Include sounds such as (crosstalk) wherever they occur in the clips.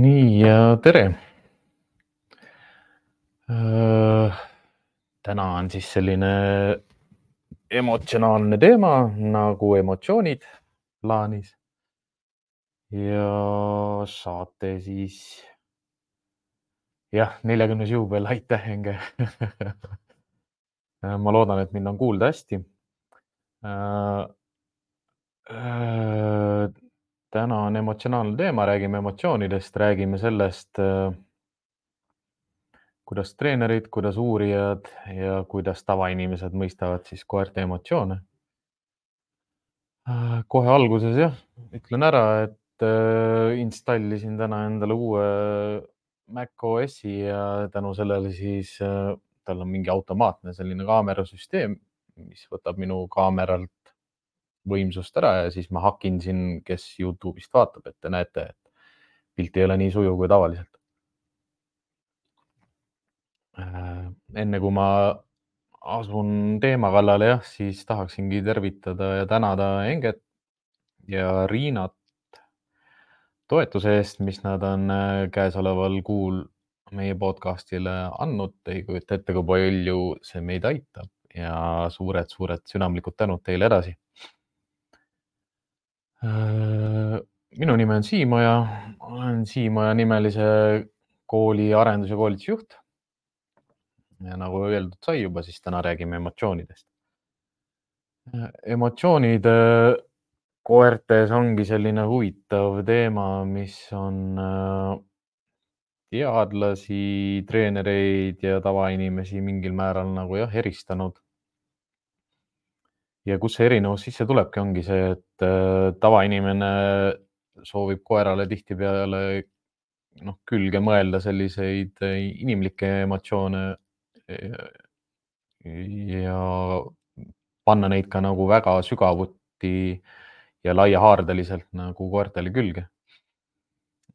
nii ja tere. täna on siis selline emotsionaalne teema nagu emotsioonid plaanis. ja saate siis jah, neljakümnes juubel, aitäh, Enge (laughs) ma loodan, et mind on kuulda hästi täna on emotsionaalne teema, räägime emotsioonidest, räägime sellest, äh, kuidas treenerid, kuidas uurijad ja kuidas tavainimesed mõistavad siis koerte emotsioone. Äh, kohe alguses jah, ütlen ära, et äh, installisin täna endale uue Mac OS-i ja tänu sellele siis tal on mingi automaatne selline kaamerasüsteem, mis võtab minu kaameralt võimsust ära ja siis ma hakin siin, kes Youtube'ist vaatab, et te näete, et pilt ei ole nii sujuv kui tavaliselt. Äh, enne kui ma asun teema kallale, jah, siis tahaksingi tervitada ja tänada Enget ja Riinat toetuse eest, mis nad on äh, käesoleval kuul meie podcast'ile andnud. ei kujuta ette, kui palju see meid aitab ja suured-suured südamlikud tänud teile edasi minu nimi on Siim Oja, olen Siim Oja nimelise kooli arendus- ja koolitusjuht. ja nagu öeldud sai juba, siis täna räägime emotsioonidest. Äh, emotsioonid äh, koertes ongi selline huvitav teema, mis on teadlasi, treenereid ja tavainimesi mingil määral nagu jah, eristanud ja kus see erinevus sisse tulebki, ongi see, et äh, tavainimene soovib koerale tihtipeale noh, külge mõelda selliseid äh, inimlikke emotsioone ja panna neid ka nagu väga sügavuti ja laiahaardeliselt nagu koertele külge.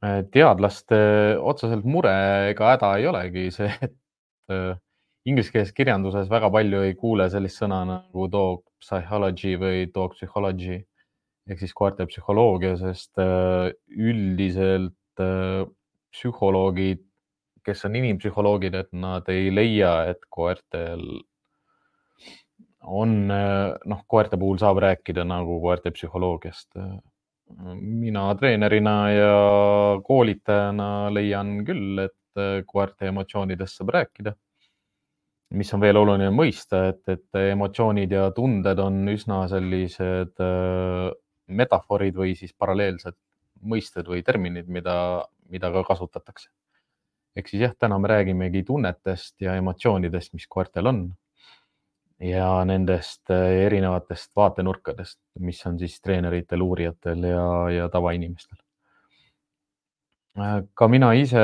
Äh, teadlaste otseselt mure ega häda ei olegi see, et ingliskeelses kirjanduses väga palju ei kuule sellist sõna nagu dog psychology või dog psychology ehk siis koerte psühholoogia, sest äh, üldiselt äh, psühholoogid, kes on inimpsühholoogid, et nad ei leia, et koertel on, äh, noh, koerte puhul saab rääkida nagu koerte psühholoogiast. mina treenerina ja koolitajana leian küll, et koerte emotsioonidest saab rääkida mis on veel oluline mõista, et, et emotsioonid ja tunded on üsna sellised äh, metafoorid või siis paralleelsed mõisted või terminid, mida, mida ka kasutatakse. ehk siis jah, täna me räägimegi tunnetest ja emotsioonidest, mis koertel on ja nendest äh, erinevatest vaatenurkadest, mis on siis treeneritel, uurijatel ja, ja tavainimestel. Äh, ka mina ise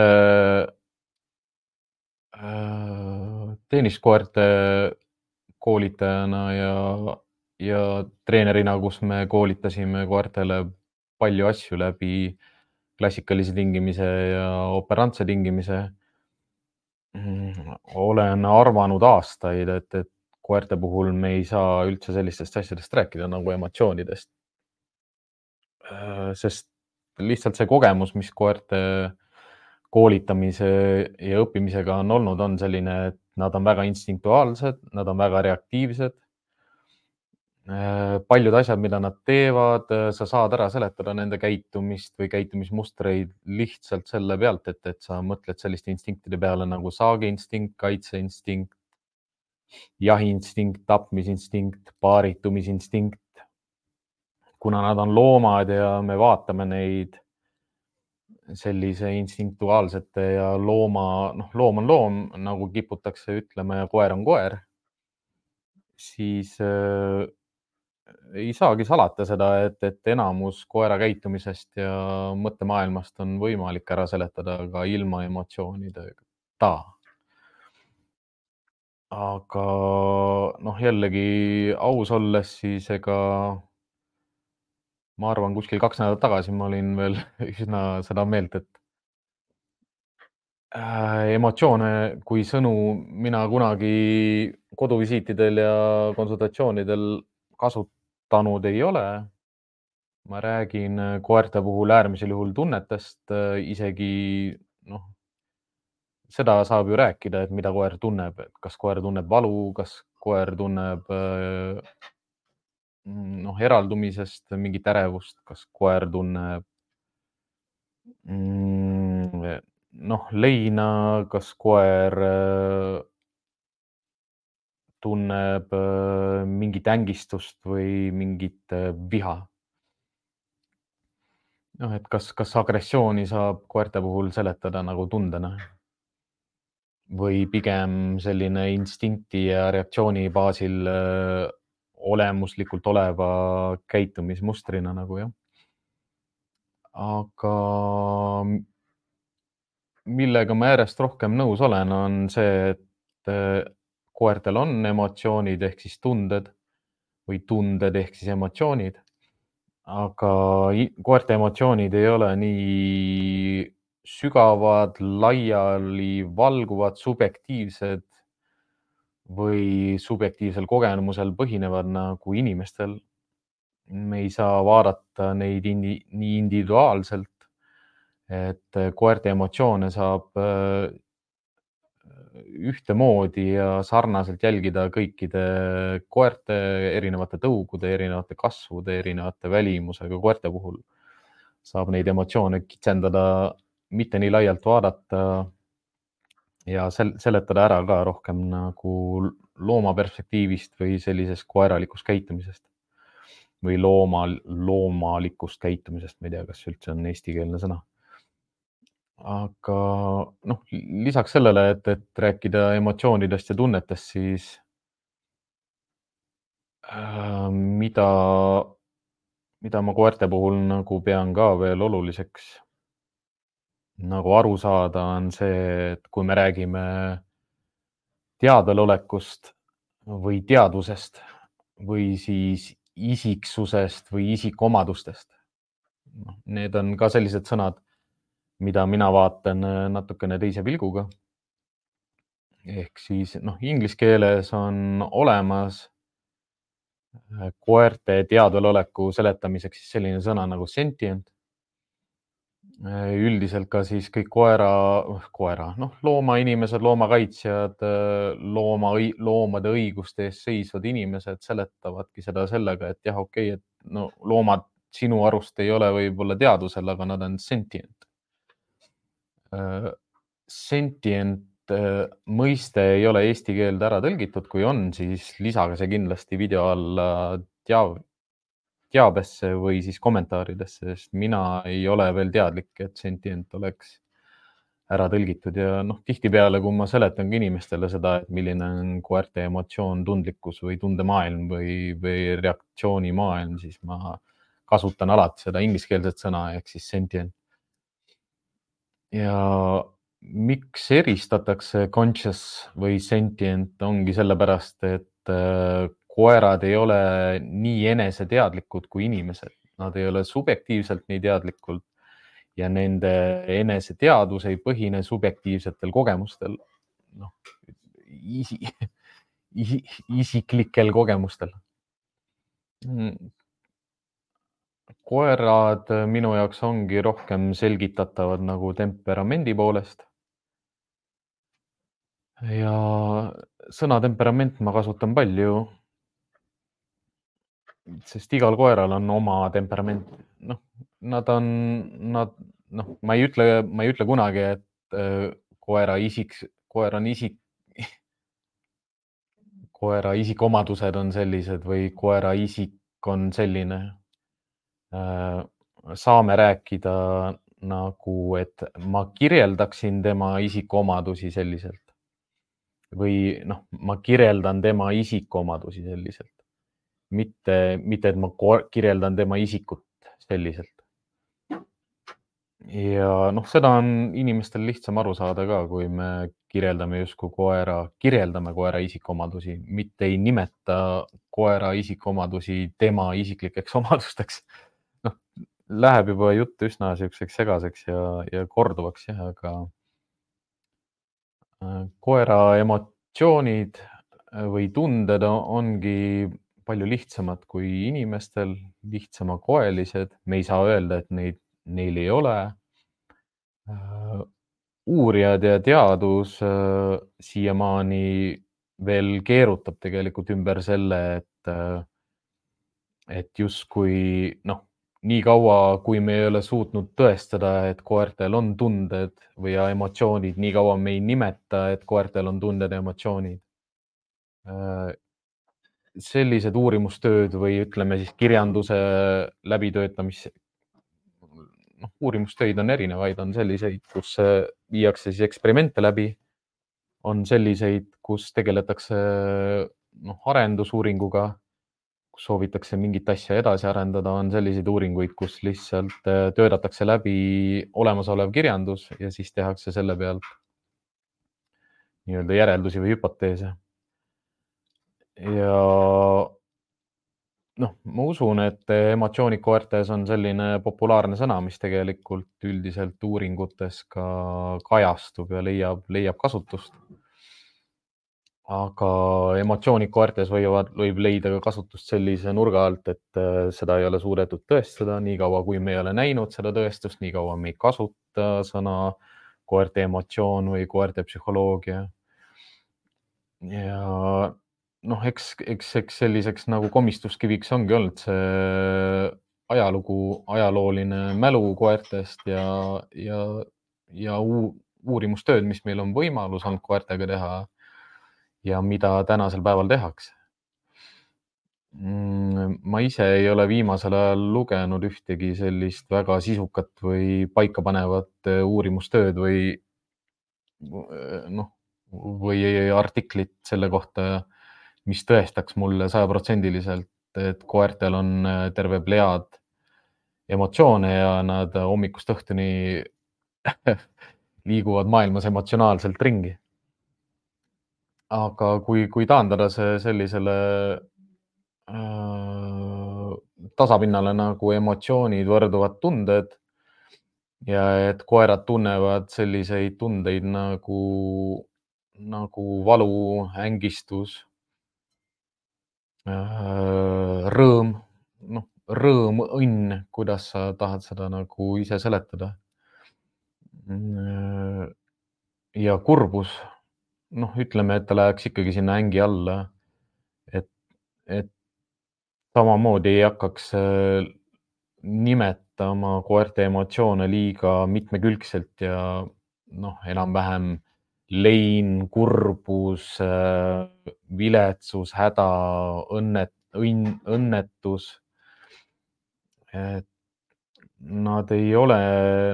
tenniskoerte koolitajana ja, ja treenerina, kus me koolitasime koertele palju asju läbi klassikalise tingimise ja operantse tingimise. Mm, olen arvanud aastaid, et, et koerte puhul me ei saa üldse sellistest asjadest rääkida nagu emotsioonidest. Äh, sest lihtsalt see kogemus, mis koerte koolitamise ja õppimisega on olnud, on selline, et nad on väga instinktuaalsed, nad on väga reaktiivsed. paljud asjad, mida nad teevad, sa saad ära seletada nende käitumist või käitumismustreid lihtsalt selle pealt, et, et sa mõtled selliste instinktide peale nagu saageinstinkt, kaitseinstinkt, jahiinstinkt, tapmisinstinkt, paaritumisinstinkt. kuna nad on loomad ja me vaatame neid sellise instinktuaalsete ja looma, noh, loom on loom, nagu kiputakse ütlema ja koer on koer, siis äh, ei saagi salata seda, et, et enamus koera käitumisest ja mõttemaailmast on võimalik ära seletada ka ilma emotsioonideta. aga noh, jällegi aus olles, siis ega ma arvan, kuskil kaks nädalat tagasi ma olin veel (laughs) üsna seda meelt, et äh, emotsioone kui sõnu mina kunagi koduvisiitidel ja konsultatsioonidel kasutanud ei ole. ma räägin koerte puhul äärmisel juhul tunnetest, isegi noh, seda saab ju rääkida, et mida koer tunneb, et kas koer tunneb valu, kas koer tunneb noh, eraldumisest mingit ärevust, kas koer tunneb mm, noh, leina, kas koer tunneb mingit ängistust või mingit viha. noh, et kas, kas agressiooni saab koerte puhul seletada nagu tundena või pigem selline instinkti ja reaktsiooni baasil olemuslikult oleva käitumismustrina nagu jah. aga millega ma järjest rohkem nõus olen, on see, et koertel on emotsioonid ehk siis tunded või tunded ehk siis emotsioonid. aga koerte emotsioonid ei ole nii sügavad, laiali valguvad, subjektiivsed või subjektiivsel kogemusel põhinevad nagu inimestel. me ei saa vaadata neid indi, nii individuaalselt, et koerte emotsioone saab äh, ühtemoodi ja sarnaselt jälgida kõikide koerte, erinevate tõugude, erinevate kasvude, erinevate välimusega koerte puhul. saab neid emotsioone kitsendada, mitte nii laialt vaadata ja sel seletada ära ka rohkem nagu looma perspektiivist või sellisest koeralikust käitumisest. Või looma, loomalikust käitumisest, ma ei tea, kas üldse on eestikeelne sõna. Aga noh, lisaks sellele, et, et rääkida emotsioonidest ja tunnetest, siis äh, mida, mida ma koerte puhul nagu pean ka veel oluliseks nagu aru saada, on see, et kui me räägime teadvalolekust või teadvusest või siis isiksusest või isikuomadustest. noh, need on ka sellised sõnad mida mina vaatan äh, natukene teise pilguga. ehk siis noh, inglise keeles on olemas äh, koerte teadvaloleku seletamiseks selline sõna nagu sentient. Äh, üldiselt ka siis kõik koera, koera, noh, loomainimesed, loomakaitsjad, looma, loomade õiguste eest seisvad inimesed seletavadki seda sellega, et jah, okei okay,, et no loomad sinu arust ei ole võib-olla teadvusel, aga nad on sentient. Äh, sentient äh, mõiste ei ole eesti keelde ära tõlgitud, kui on, siis lisage see kindlasti video alla teav, teabesse või siis kommentaaridesse, sest mina ei ole veel teadlik, et sentient oleks ära tõlgitud. Ja noh, tihtipeale, kui ma seletan ka inimestele seda, et milline on koerte emotsioon, tundlikkus või tundemaailm või, või reaktsioonimaailm, siis ma kasutan alati seda ingliskeelset sõna ehk siis sentient. Ja miks eristatakse conscious või sentient, ongi sellepärast, et äh, koerad ei ole nii eneseteadlikud kui inimesed, nad ei ole subjektiivselt nii teadlikud ja nende eneseteadvus ei põhine subjektiivsetel kogemustel, noh isi, isi, isiklikel kogemustel mm koerad minu jaoks ongi rohkem selgitatavad nagu temperamendi poolest. ja sõna temperament ma kasutan palju. Sest igal koeral on oma temperament, noh, nad on, nad noh, ma ei ütle, ma ei ütle kunagi, et äh, koera isik, koer on isik (laughs) koera isikuomadused on sellised või koera isik on selline. Saame rääkida nagu, et ma kirjeldaksin tema isikuomadusi selliselt. Või noh, ma kirjeldan tema isikuomadusi selliselt, mitte, mitte et ma kirjeldan tema isikut selliselt. ja noh, seda on inimestel lihtsam aru saada ka, kui me kirjeldame justkui koera, kirjeldame koera isikuomadusi, mitte ei nimeta koera isikuomadusi tema isiklikeks (laughs) omadusteks läheb juba jutt üsna niisuguseks segaseks ja, ja korduvaks jah, aga äh, koera emotsioonid või tunded ongi palju lihtsamad kui inimestel, lihtsamakoelised, me ei saa öelda, et neid, neil ei ole. Äh, uurijad ja teadus äh, siiamaani veel keerutab tegelikult ümber selle, et, et justkui noh, nii kaua, kui me ei ole suutnud tõestada, et koertel on tunded või emotsioonid, nii kaua me ei nimeta, et koertel on tunded ja emotsioonid sellised uurimustööd või ütleme siis kirjanduse läbitöötamis, noh, uurimustöid on erinevaid, on selliseid, kus viiakse siis eksperimente läbi. on selliseid, kus tegeletakse noh, arendusuuringuga, kus soovitakse mingit asja edasi arendada, on selliseid uuringuid, kus lihtsalt äh, töötatakse läbi olemasolev kirjandus ja siis tehakse selle pealt nii-öelda järeldusi või hüpoteese ja noh, ma usun, et emotsioonid koertes on selline populaarne sõna, mis tegelikult üldiselt uuringutes ka kajastub ja leiab, leiab kasutust. aga emotsioonid koertes võivad, võib leida ka kasutust sellise nurga alt, et äh, seda ei ole suudetud tõestada, niikaua kui me ei ole näinud seda tõestust, niikaua me ei kasuta sõna koerte emotsioon või koerte psühholoogia. ja noh, eks, eks, eks selliseks nagu komistuskiviks ongi olnud see ajalugu, ajalooline mälu koertest ja, ja, ja uurimustööd, mis meil on võimalus olnud koertega teha ja mida tänasel päeval tehakse. Mm, ma ise ei ole viimasel ajal lugenud ühtegi sellist väga sisukat või paikapanevat uurimustööd või noh, või artiklit selle kohta mis tõestaks mulle sajaprotsendiliselt, et koertel on äh, terve plejaad emotsioone ja nad hommikust õhtuni (laughs) liiguvad maailmas emotsionaalselt ringi. aga kui, kui taandada see sellisele äh, tasapinnale nagu emotsioonid, võrduvad tunded ja et koerad tunnevad selliseid tundeid nagu, nagu valu, ängistus Äh, rõõm, noh, rõõm, õnn, kuidas sa tahad seda nagu ise seletada. Mm, ja kurbus, noh, ütleme, et ta läheks ikkagi sinna ängi alla. et, et samamoodi ei hakkaks äh, nimetama koerte emotsioone liiga mitmekülgselt ja noh, enam-vähem lein, kurbus, äh, viletsus, häda, õnnet, õnn, õnnetus. et nad ei ole,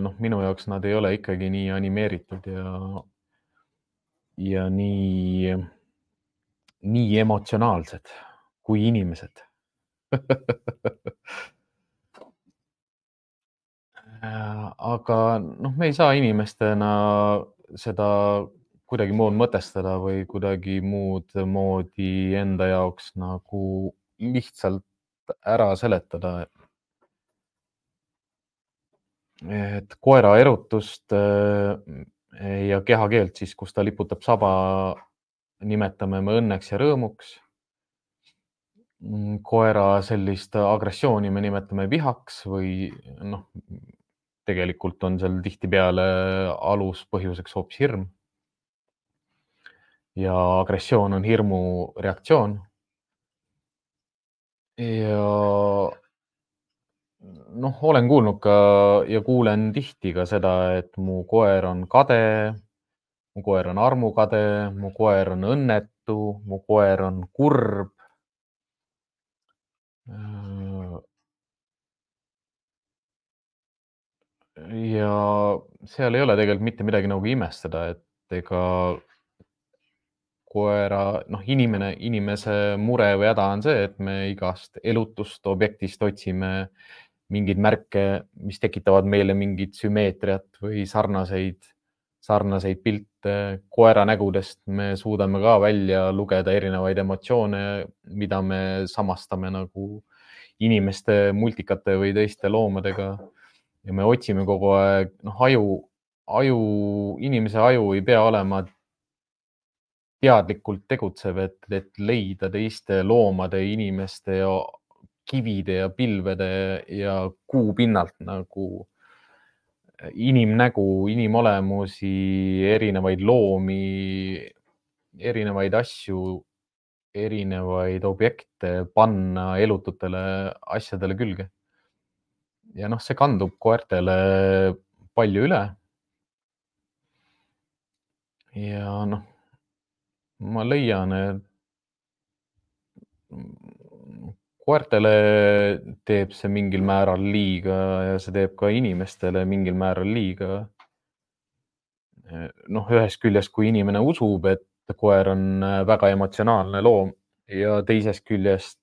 noh, minu jaoks nad ei ole ikkagi nii animeeritud ja, ja nii, nii emotsionaalsed kui inimesed (laughs) aga noh, me ei saa inimestena seda kuidagi muud mõtestada või kuidagi muud moodi enda jaoks nagu lihtsalt ära seletada. et koera erutust äh, ja kehakeelt siis, kus ta liputab saba, nimetame me õnneks ja rõõmuks. koera sellist agressiooni me nimetame vihaks või noh, tegelikult on seal tihtipeale aluspõhjuseks hoopis hirm ja agressioon on hirmu reaktsioon. ja noh, olen kuulnud ka ja kuulen tihti ka seda, et mu koer on kade, mu koer on armukade, mu koer on õnnetu, mu koer on kurb. ja seal ei ole tegelikult mitte midagi nagu imestada, et ega koera, noh, inimene, inimese mure või häda on see, et me igast elutust objektist otsime mingeid märke, mis tekitavad meile mingit sümmeetriat või sarnaseid, sarnaseid pilte. koera nägudest me suudame ka välja lugeda erinevaid emotsioone, mida me samastame nagu inimeste, multikate või teiste loomadega. ja me otsime kogu aeg, noh, aju, aju, inimese aju ei pea olema teadlikult tegutseb, et, et leida teiste loomade, inimeste ja kivide ja pilvede ja kuu pinnalt nagu inimnägu, inimolemusi, erinevaid loomi, erinevaid asju, erinevaid objekte panna elututele asjadele külge. ja noh, see kandub koertele palju üle. ja noh, ma leian, koertele teeb see mingil määral liiga ja see teeb ka inimestele mingil määral liiga. noh, ühest küljest, kui inimene usub, et koer on väga emotsionaalne loom ja teisest küljest,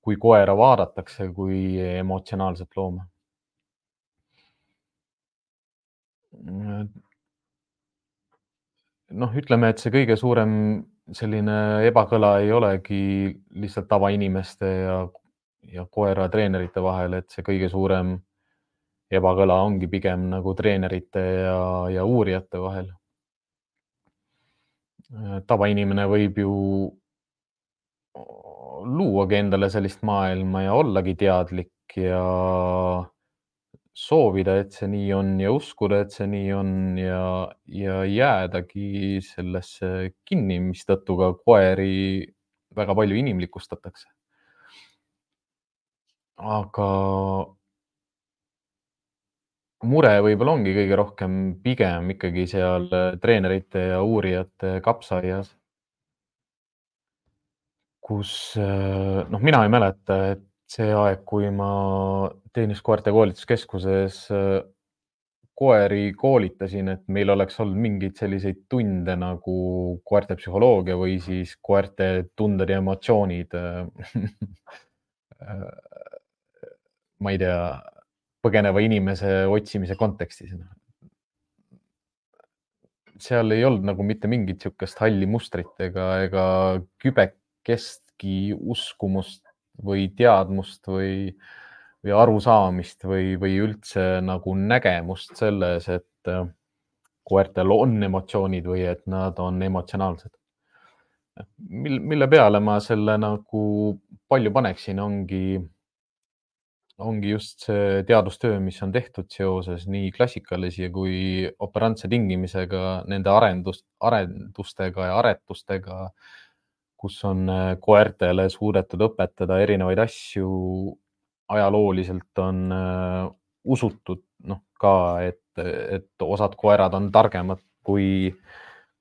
kui koera vaadatakse kui emotsionaalset looma. Noh, ütleme, et see kõige suurem selline ebakõla ei olegi lihtsalt tavainimeste ja, ja koeratreenerite vahel, et see kõige suurem ebakõla ongi pigem nagu treenerite ja, ja uurijate vahel. tavainimene võib ju luuagi endale sellist maailma ja ollagi teadlik ja soovida, et see nii on ja uskuda, et see nii on ja, ja jäädagi sellesse kinni, mistõttu ka koeri väga palju inimlikustatakse. aga mure võib-olla ongi kõige rohkem pigem ikkagi seal treenerite ja uurijate kapsaaias, kus noh, mina ei mäleta, et see aeg, kui ma Teeniskoerte koolituskeskuses äh, koeri koolitasin, et meil oleks olnud mingeid selliseid tunde nagu koerte psühholoogia või siis koerte tunded ja emotsioonid (laughs) ma ei tea, põgeneva inimese otsimise kontekstis. seal ei olnud nagu mitte mingit niisugust halli mustrit ega, ega kübekestki uskumust või teadmust või, või arusaamist või, või üldse nagu nägemust selles, et äh, koertel on emotsioonid või et nad on emotsionaalsed. mille, mille peale ma selle nagu palju paneksin, ongi, ongi just see teadustöö, mis on tehtud seoses nii klassikalise kui operantse tingimisega, nende arendust, arendustega ja aretustega kus on äh, koertele suudetud õpetada erinevaid asju. ajalooliselt on äh, usutud noh ka, et, et osad koerad on targemad kui,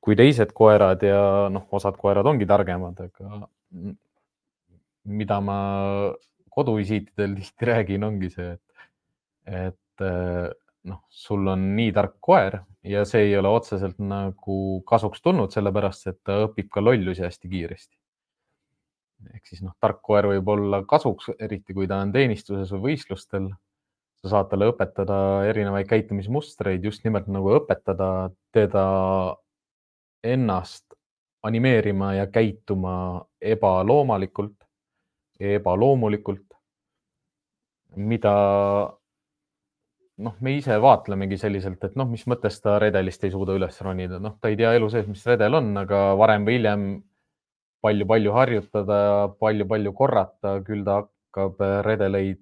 kui teised koerad ja noh, osad koerad ongi targemad, aga mida ma koduvisiitidel (laughs) tihti räägin, ongi see, et, et äh, noh, sul on nii tark koer ja see ei ole otseselt nagu kasuks tulnud, sellepärast et ta õpib ka lollusi hästi kiiresti. ehk siis noh, tark koer võib olla kasuks, eriti kui ta on teenistuses või võistlustel. sa saad talle õpetada erinevaid käitumismustreid, just nimelt nagu õpetada teda ennast animeerima ja käituma ebaloomalikult, ebaloomulikult, mida noh, me ise vaatlemegi selliselt, et noh, mis mõttes ta redelist ei suuda üles ronida, noh, ta ei tea elu sees, mis redel on, aga varem või hiljem palju-palju harjutada, palju-palju korrata, küll ta hakkab redeleid,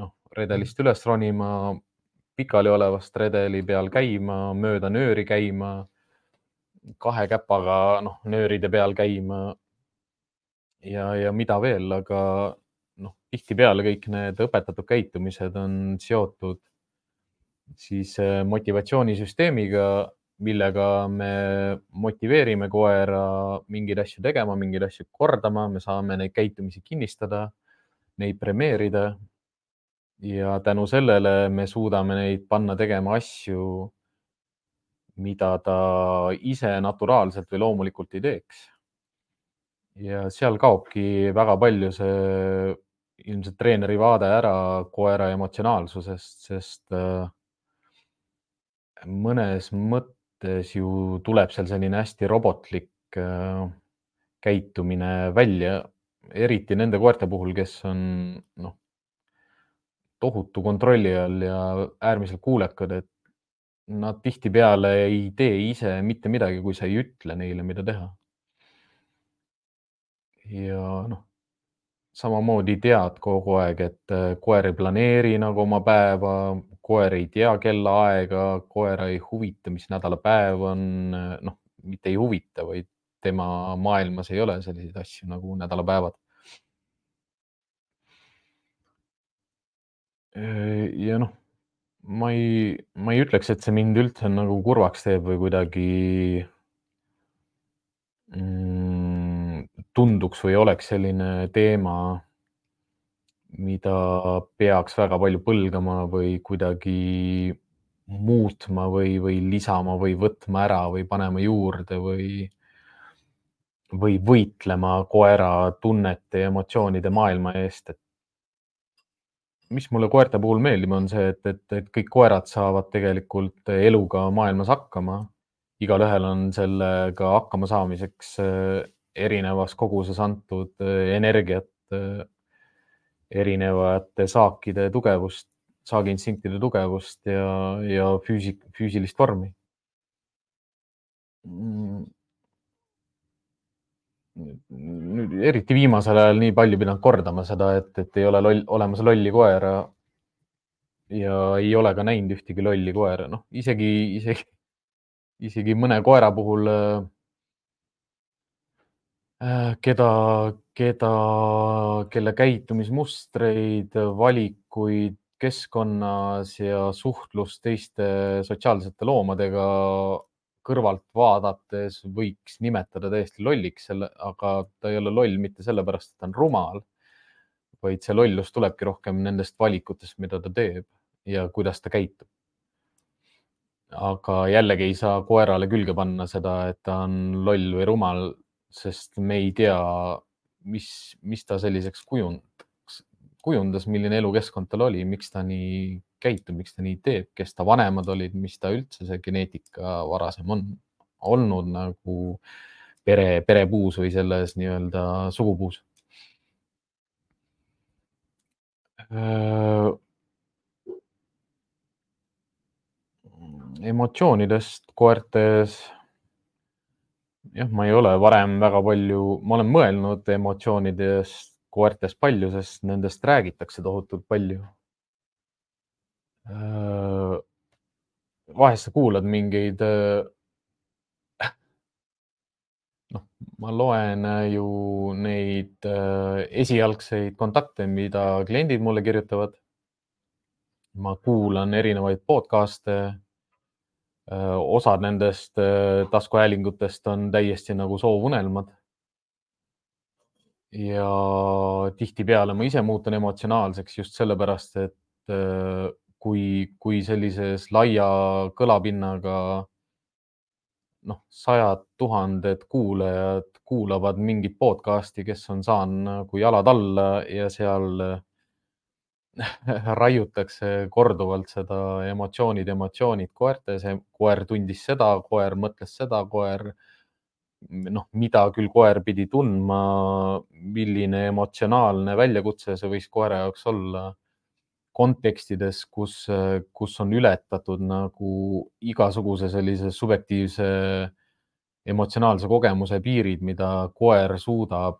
noh, redelist üles ronima, pikali olevast redeli peal käima, mööda nööri käima, kahe käpaga, noh, nööride peal käima. ja, ja mida veel, aga noh, tihtipeale kõik need õpetatud käitumised on seotud siis äh, motivatsioonisüsteemiga, millega me motiveerime koera mingeid asju tegema, mingeid asju kordama, me saame neid käitumisi kinnistada, neid premeerida. ja tänu sellele me suudame neid panna tegema asju, mida ta ise naturaalselt või loomulikult ei teeks. ja seal kaobki väga palju see ilmselt treeneri vaade ära koera emotsionaalsusest, sest äh, mõnes mõttes ju tuleb seal selline hästi robotlik äh, käitumine välja, eriti nende koerte puhul, kes on noh, tohutu kontrolli all ja äärmiselt kuulekad, et nad tihtipeale ei tee ise mitte midagi, kui sa ei ütle neile, mida teha. ja noh, samamoodi tead kogu aeg, et äh, koer ei planeeri nagu oma päeva, koer ei tea kellaaega, koera ei huvita, mis nädalapäev on, noh, mitte ei huvita, vaid tema maailmas ei ole selliseid asju nagu nädalapäevad. ja noh, ma ei, ma ei ütleks, et see mind üldse nagu kurvaks teeb või kuidagi mm, tunduks või oleks selline teema, mida peaks väga palju põlgama või kuidagi muutma või, või lisama või võtma ära või panema juurde või, või võitlema koera tunnete ja emotsioonide maailma eest, et mis mulle koerte puhul meeldib, on see, et, et, et kõik koerad saavad tegelikult eluga maailmas hakkama. igalühel on sellega hakkama saamiseks äh, erinevas koguses antud äh, energiat, äh, erinevate saakide tugevust, saagiinstinktide tugevust ja, ja füüsik, füüsilist vormi nüüd eriti viimasel ajal nii palju pidanud kordama seda, et, et ei ole loll, olemas lolli koera. ja ei ole ka näinud ühtegi lolli koera, noh, isegi, isegi, isegi mõne koera puhul, äh, keda, keda, kelle käitumismustreid, valikuid keskkonnas ja suhtlust teiste sotsiaalsete loomadega kõrvalt vaadates võiks nimetada täiesti lolliks, selle, aga ta ei ole loll mitte sellepärast, et ta on rumal, vaid see lollus tulebki rohkem nendest valikutest, mida ta teeb ja kuidas ta käitub. aga jällegi ei saa koerale külge panna seda, et ta on loll või rumal, sest me ei tea, mis, mis ta selliseks kujundas, kujundas, milline elukeskkond tal oli, miks ta nii käitub, miks ta nii teeb, kes ta vanemad olid, mis ta üldse see geneetika varasem on olnud nagu pere, perepuus või selles nii-öelda sugupuus. emotsioonidest koertes. Jah, ma ei ole varem väga palju, ma olen mõelnud emotsioonidest koertes palju, sest nendest räägitakse tohutult palju Äh, vahest sa kuulad mingeid, äh, noh, ma loen äh, ju neid esialgseid kontakte, mida kliendid mulle kirjutavad. ma kuulan erinevaid podcast'e. Osad nendest taskuhäälingutest on täiesti nagu soovunelmad. ja tihtipeale ma ise muutun emotsionaalseks just sellepärast, et kui, kui sellises laia kõlapinnaga noh, sajad tuhanded kuulajad kuulavad mingit podcast'i, kes on saanud nagu jalad alla ja seal (laughs) raiutakse korduvalt seda emotsioonid, emotsioonid koertes, koer tundis seda, koer mõtles seda, koer noh, mida küll koer pidi tundma, milline emotsionaalne väljakutse see võis koera jaoks olla kontekstides, kus, kus on ületatud nagu igasuguse sellise subjektiivse emotsionaalse kogemuse piirid, mida koer suudab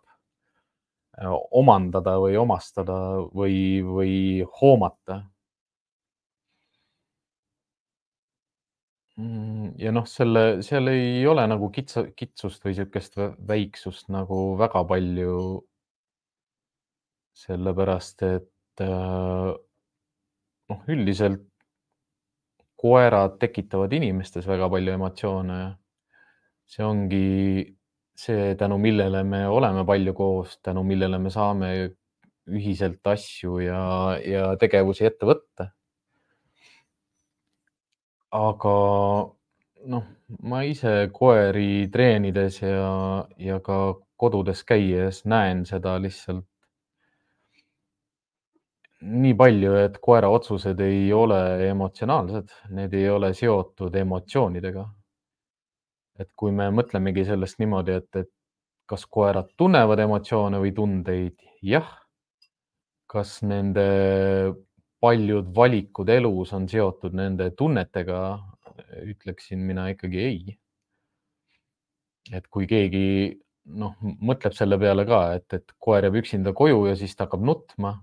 omandada või omastada või, või hoomata. Mm, ja noh, selle, seal ei ole nagu kitsa, kitsust või niisugust väiksust nagu väga palju. sellepärast, et äh, noh, üldiselt koerad tekitavad inimestes väga palju emotsioone. see ongi see, tänu millele me oleme palju koos, tänu millele me saame ühiselt asju ja, ja tegevusi ette võtta. aga noh, ma ise koeri treenides ja, ja ka kodudes käies näen seda lihtsalt nii palju, et koera otsused ei ole emotsionaalsed, need ei ole seotud emotsioonidega. Et kui me mõtlemegi sellest niimoodi, et, et kas koerad tunnevad emotsioone või tundeid, jah. kas nende paljud valikud elus on seotud nende tunnetega, ütleksin mina ikkagi ei. et kui keegi noh, mõtleb selle peale ka, et, et koer jääb üksinda koju ja siis ta hakkab nutma,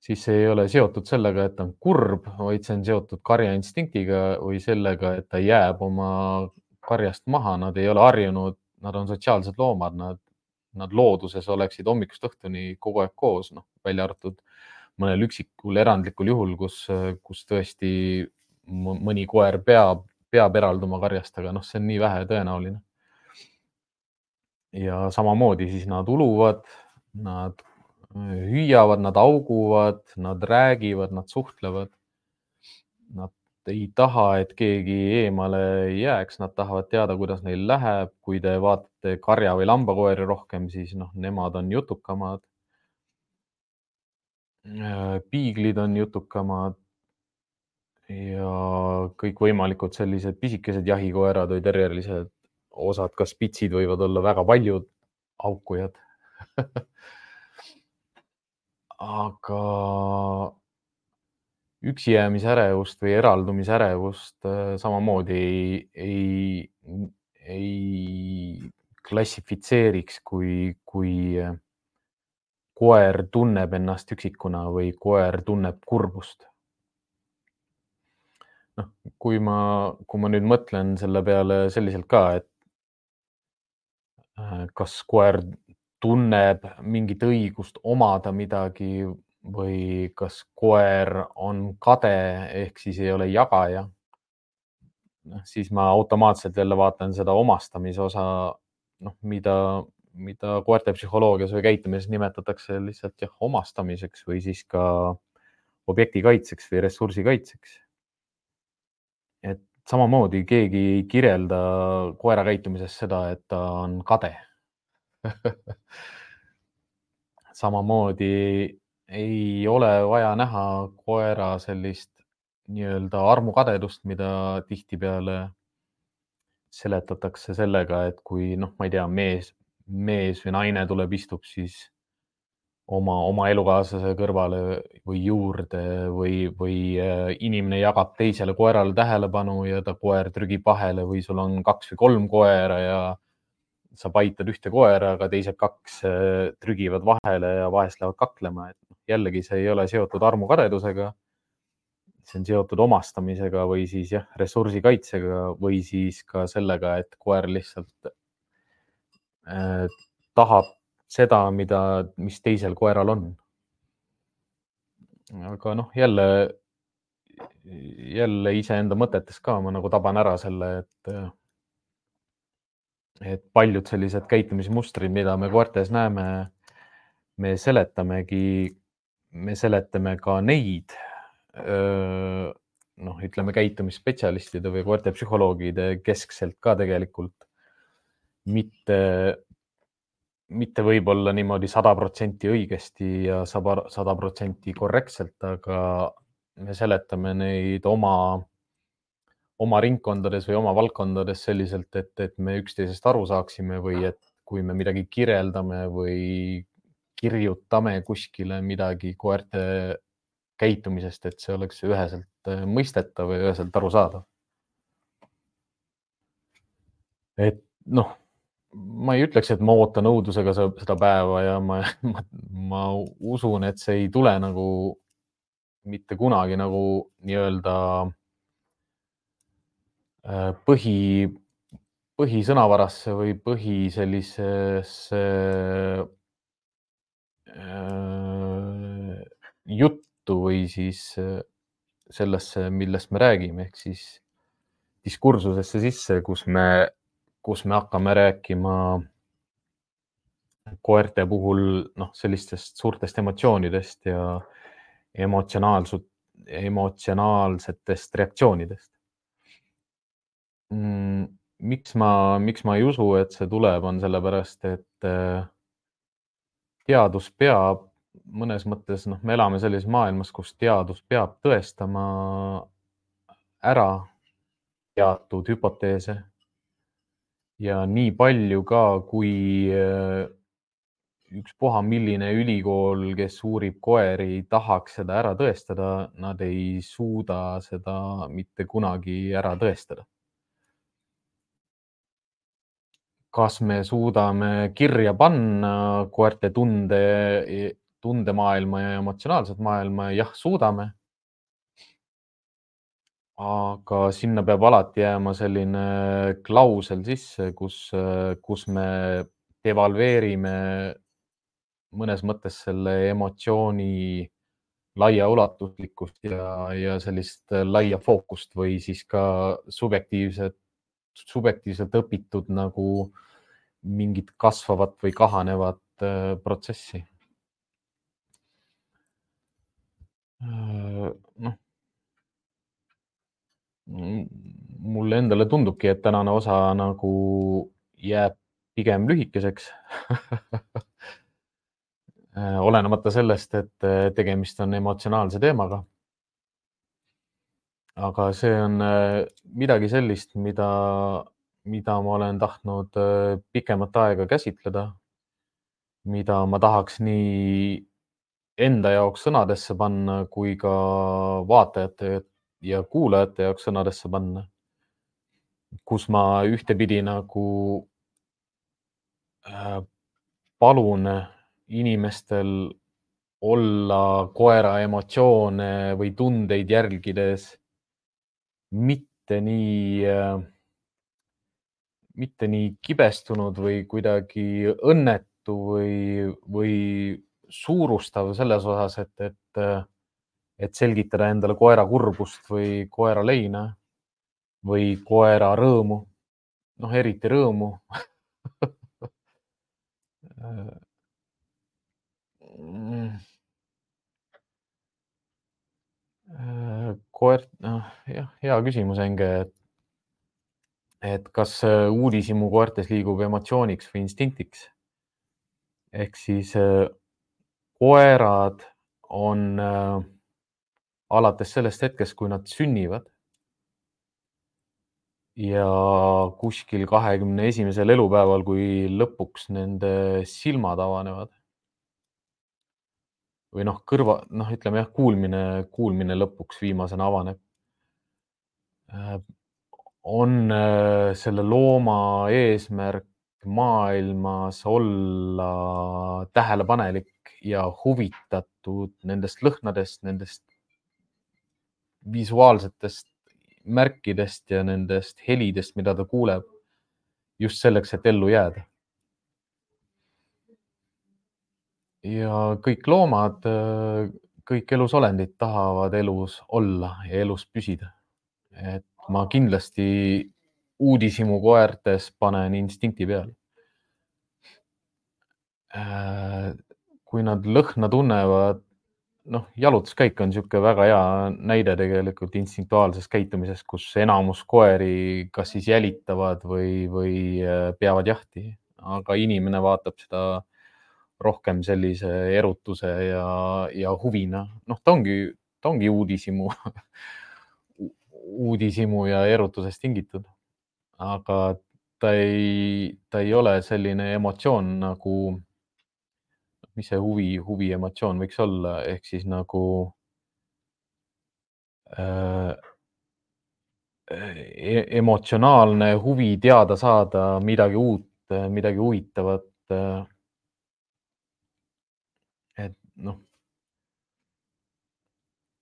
siis see ei ole seotud sellega, et ta on kurb, vaid see on seotud karjainstinktiga või sellega, et ta jääb oma karjast maha, nad ei ole harjunud, nad on sotsiaalsed loomad, nad, nad looduses oleksid hommikust õhtuni kogu aeg koos, noh, välja arvatud mõnel üksikul erandlikul juhul, kus, kus tõesti mõni koer peab, peab eralduma karjast, aga noh, see on nii vähe tõenäoline ja samamoodi siis nad uluvad, nad hüüavad, nad auguvad, nad räägivad, nad suhtlevad. Nad ei taha, et keegi eemale jääks, nad tahavad teada, kuidas neil läheb. kui te vaatate karja või lambakoeri rohkem, siis noh, nemad on jutukamad. piiglid on jutukamad ja kõikvõimalikud sellised pisikesed jahikoerad või terrierised osad, ka spitsid võivad olla väga paljud haukujad (laughs) aga üksijäämisärevust või eraldumisärevust äh, samamoodi ei, ei, ei klassifitseeriks, kui, kui äh, koer tunneb ennast üksikuna või koer tunneb kurbust. noh, kui ma, kui ma nüüd mõtlen selle peale selliselt ka, et Äh, kas koer tunneb mingit õigust omada midagi või kas koer on kade ehk siis ei ole jagaja. noh, siis ma automaatselt jälle vaatan seda omastamise osa, noh, mida, mida koerte psühholoogias või käitumises nimetatakse lihtsalt jah, omastamiseks või siis ka objekti kaitseks või ressursi kaitseks. et samamoodi keegi ei kirjelda koera käitumises seda, et ta on kade (laughs) samamoodi ei ole vaja näha koera sellist nii-öelda armukadedust, mida tihtipeale seletatakse sellega, et kui noh, ma ei tea, mees, mees või naine tuleb, istub siis oma, oma elukaaslase kõrvale või juurde või, või äh, inimene jagab teisele koerale tähelepanu ja ta koer trügib vahele või sul on kaks või kolm koera ja sa paitad ühte koera, aga teised kaks äh, trügivad vahele ja vahest lähevad kaklema, et jällegi see ei ole seotud armukadedusega. see on seotud omastamisega või siis jah, ressursi kaitsega või siis ka sellega, et koer lihtsalt äh, tahab seda, mida, mis teisel koeral on. aga noh, jälle, jälle iseenda mõtetes ka ma nagu taban ära selle, et, et paljud sellised käitumismustrid, mida me koertes näeme, me seletamegi, me seletame ka neid noh, ütleme käitumisspetsialistide või koerte psühholoogide keskselt ka tegelikult mitte mitte võib-olla niimoodi sada protsenti õigesti ja sada protsenti korrektselt, aga me seletame neid oma, oma ringkondades või oma valdkondades selliselt, et, et me üksteisest aru saaksime või et kui me midagi kirjeldame või kirjutame kuskile midagi koerte käitumisest, et see oleks üheselt mõistetav ja üheselt arusaadav. et noh ma ei ütleks, et ma ootan õudusega seda päeva ja ma, (laughs) ma, ma usun, et see ei tule nagu mitte kunagi nagu nii-öelda äh, põhi, põhisõnavarasse või põhi sellisesse äh, juttu või siis äh, sellesse, millest me räägime, ehk siis diskursusesse sisse, kus me kus me hakkame rääkima koerte puhul noh, sellistest suurtest emotsioonidest ja emotsionaalsut, emotsionaalsetest reaktsioonidest mm,. miks ma, miks ma ei usu, et see tuleb, on sellepärast, et äh, teadus peab mõnes mõttes, noh, me elame sellises maailmas, kus teadus peab tõestama ära teatud hüpoteese ja nii palju ka, kui äh, ükspuha, milline ülikool, kes uurib koeri, tahaks seda ära tõestada, nad ei suuda seda mitte kunagi ära tõestada. Kas me suudame kirja panna koerte tunde, tundemaailma ja emotsionaalset maailma? jah, suudame. aga sinna peab alati jääma selline klausel sisse, kus, kus me devalveerime mõnes mõttes selle emotsiooni laiaulatuslikkust ja, ja sellist laia fookust või siis ka subjektiivset, subjektiivselt õpitud nagu mingit kasvavat või kahanevat äh, protsessi. Äh, noh, mulle endale tundubki, et tänane osa nagu jääb pigem lühikeseks (laughs) Äh, olenemata sellest, et äh, tegemist on emotsionaalse teemaga. Aga see on äh, midagi sellist, mida, mida ma olen tahtnud pikemat aega käsitleda, mida ma tahaks nii enda jaoks sõnadesse panna kui ka vaatajate ja kuulajate jaoks sõnadesse panna. kus ma ühtepidi nagu palun inimestel olla koera emotsioone või tundeid jälgides mitte nii, mitte nii kibestunud või kuidagi õnnetu või, või suurustav selles osas, et, et, et selgitada endale koera kurbust või koera leina või koera rõõmu. noh, eriti rõõmu (laughs) Mm. Äh, koer, noh jah, hea küsimus, Enge, et, et kas äh, uudishimu koertes liigub emotsiooniks või instinktiks? ehk siis äh, koerad on äh, alates sellest hetkest, kui nad sünnivad ja kuskil kahekümne esimesel elupäeval, kui lõpuks nende silmad avanevad või noh, kõrva, noh, ütleme jah, kuulmine, kuulmine lõpuks viimasena avaneb. Äh, on äh, selle looma eesmärk maailmas olla tähelepanelik ja huvitatud nendest lõhnadest, nendest visuaalsetest märkidest ja nendest helidest, mida ta kuuleb just selleks, et ellu jääda ja kõik loomad, kõik elusolendid tahavad elus olla ja elus püsida. et ma kindlasti uudishimu koertes panen instinkti peale. kui nad lõhna tunnevad, noh, jalutuskäik on niisugune väga hea näide tegelikult instinktuaalsest käitumisest, kus enamus koeri kas siis jälitavad või, või äh, peavad jahti, aga inimene vaatab seda rohkem sellise erutuse ja, ja huvina. noh, ta ongi, ta ongi uudishimu (laughs) uudishimu ja erutusest tingitud. aga ta ei, ta ei ole selline emotsioon nagu, mis see huvi, huvi emotsioon võiks olla, ehk siis nagu äh, e emotsionaalne huvi teada saada midagi uut, midagi huvitavat äh, noh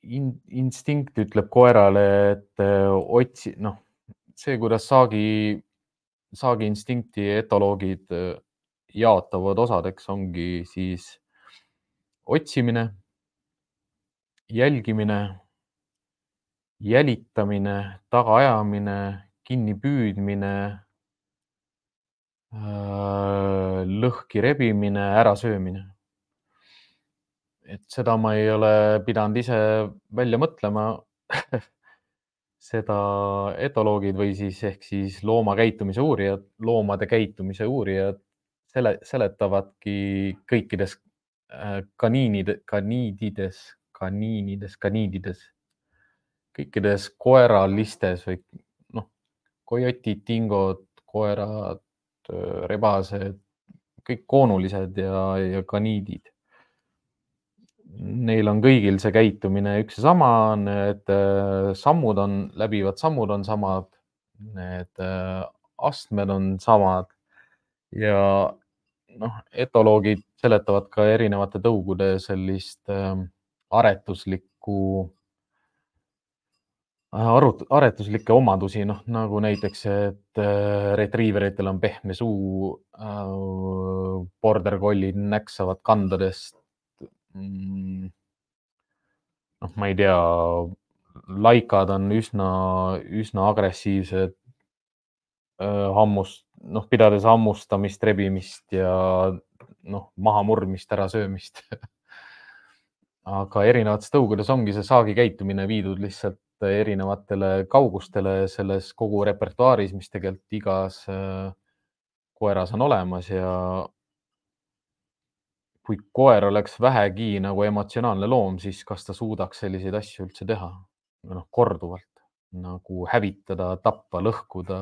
in,, instinkt ütleb koerale, et äh, otsi, noh, see, kuidas saagi, saagi instinkti etoloogid äh, jaotavad osadeks, ongi siis otsimine, jälgimine, jälitamine, tagaajamine, kinnipüüdmine, äh, lõhki rebimine, ärasöömine et seda ma ei ole pidanud ise välja mõtlema (laughs) seda etoloogid või siis ehk siis looma käitumise uurijad, loomade käitumise uurijad sele, seletavadki kõikides äh, kaniinide, kaniidides, kaniinides, kaniidides, kõikides koeralistes või noh, kojotid, tingod, koerad, rebased, kõik koonulised ja, ja kaniidid neil on kõigil see käitumine üks ja sama, need äh, sammud on, läbivad sammud on samad, need äh, astmed on samad ja noh, etoloogid seletavad ka erinevate tõugude sellist äh, aretuslikku äh, arut-, aretuslikke omadusi, noh nagu näiteks, et retriiveritel on pehme suu äh,, border collied näksavad kandadest. Noh, ma ei tea, laikad on üsna, üsna agressiivsed. Hammust, noh, pidades hammustamist, rebimist ja noh, mahamurdmist, ärasöömist. (laughs) Aga erinevates tõugudes ongi see saagi käitumine viidud lihtsalt erinevatele kaugustele selles kogu repertuaaris, mis tegelikult igas koeras on olemas ja kui koer oleks vähegi nagu emotsionaalne loom, siis kas ta suudaks selliseid asju üldse teha? noh, korduvalt nagu hävitada, tappa, lõhkuda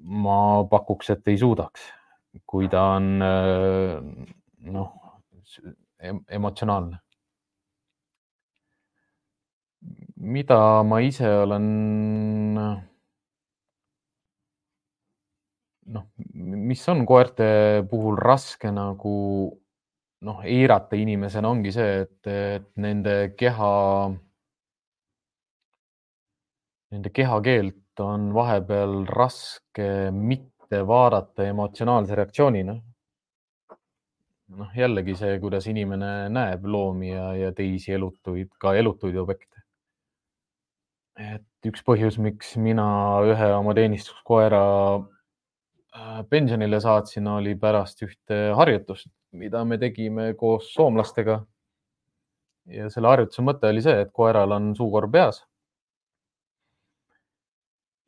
ma pakuks, et ei suudaks, kui ta on noh, emotsionaalne. mida ma ise olen noh, mis on koerte puhul raske nagu noh, eirata inimesena ongi see, et, et nende keha, nende kehakeelt on vahepeal raske mitte vaadata emotsionaalse reaktsioonina. noh, jällegi see, kuidas inimene näeb loomi ja, ja teisi elutuid, ka elutuid objekte. et üks põhjus, miks mina ühe oma teenistuskoera pensionile saatsin, oli pärast ühte harjutust, mida me tegime koos soomlastega. ja selle harjutuse mõte oli see, et koeral on suukorv peas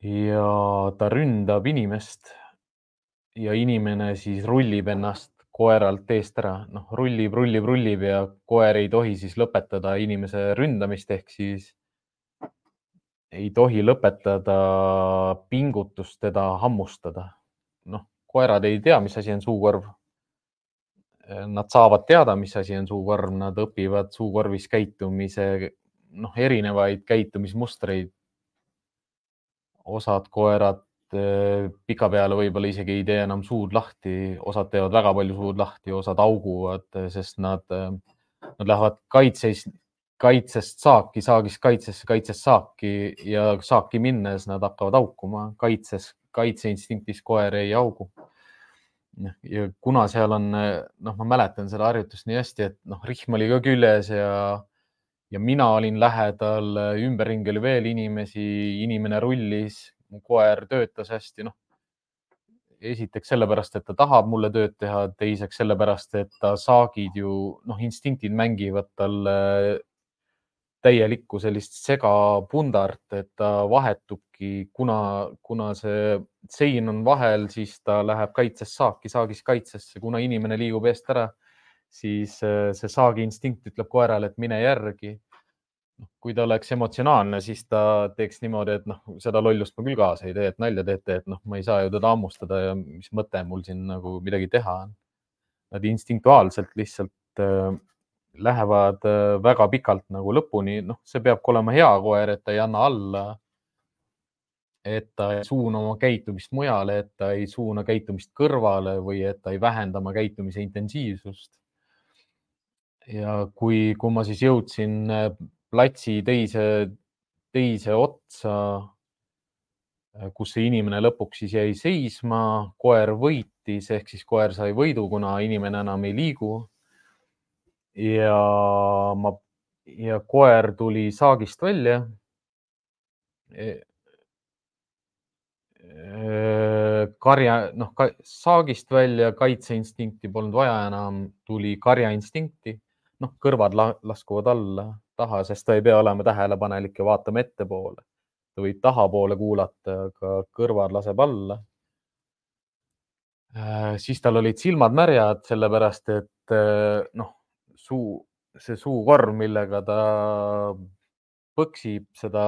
ja ta ründab inimest ja inimene siis rullib ennast koeralt eest ära, noh, rullib, rullib, rullib ja koer ei tohi siis lõpetada inimese ründamist ehk siis ei tohi lõpetada pingutust teda hammustada. Noh, koerad ei tea, mis asi on suukorv. Nad saavad teada, mis asi on suukorv, nad õpivad suukorvis käitumise, noh, erinevaid käitumismustreid osad koerad eh, pikapeale võib-olla isegi ei tee enam suud lahti, osad teevad väga palju suud lahti, osad auguvad, sest nad, eh, nad lähevad kaitses, kaitsest saaki, saagist kaitsesse, kaitsest saaki ja saaki minnes nad hakkavad haukuma, kaitses, kaitseinstinktis koer ei haugu. ja kuna seal on, noh, ma mäletan seda harjutust nii hästi, et noh, rihm oli ka küljes ja ja mina olin lähedal, ümberringi oli veel inimesi, inimene rullis, mu koer töötas hästi, noh. esiteks sellepärast, et ta tahab mulle tööd teha, teiseks sellepärast, et ta saagid ju noh, instinktid mängivad talle täielikku sellist segapundart, et ta vahetubki, kuna, kuna see sein on vahel, siis ta läheb kaitsest saaki, saagist kaitsesse, kuna inimene liigub eest ära siis äh, see saagi instinkt ütleb koerale, et mine järgi. noh, kui ta oleks emotsionaalne, siis ta teeks niimoodi, et noh, seda lollust ma küll kaasa ei tee, et nalja teete, et noh, ma ei saa ju teda hammustada ja mis mõte mul siin nagu midagi teha on. Nad instinktuaalselt lihtsalt äh, lähevad äh, väga pikalt nagu lõpuni, noh, see peabki olema hea koer, et ta ei anna alla et ta ei suuna oma käitumist mujale, et ta ei suuna käitumist kõrvale või et ta ei vähenda oma käitumise intensiivsust ja kui, kui ma siis jõudsin äh, platsi teise, teise otsa, äh, kus see inimene lõpuks siis jäi seisma, koer võitis ehk siis koer sai võidu, kuna inimene enam ei liigu. Ja ma ja koer tuli saagist välja e karja, noh, saagist välja kaitseinstinkti polnud vaja enam, tuli karjainstinkti noh, kõrvad laskuvad alla taha, sest ta ei pea olema tähelepanelik ja vaatama ettepoole. ta võib tahapoole kuulata, aga kõrvad laseb alla. Äh, siis tal olid silmad märjad, sellepärast et äh, noh, suu, see suukorv, millega ta põksib seda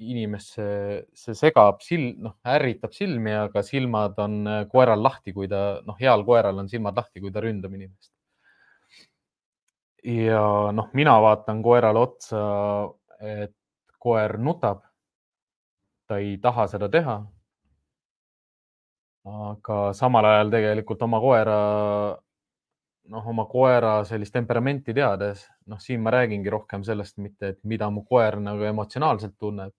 inimest, see, see segab silm, noh, ärritab silmi, aga silmad on äh, koeral lahti, kui ta, noh, heal koeral on silmad lahti, kui ta ründab inimest ja noh, mina vaatan koerale otsa, et koer nutab. ta ei taha seda teha. aga samal ajal tegelikult oma koera, noh, oma koera sellist temperamenti teades, noh, siin ma räägingi rohkem sellest, mitte et mida mu koer nagu emotsionaalselt tunneb,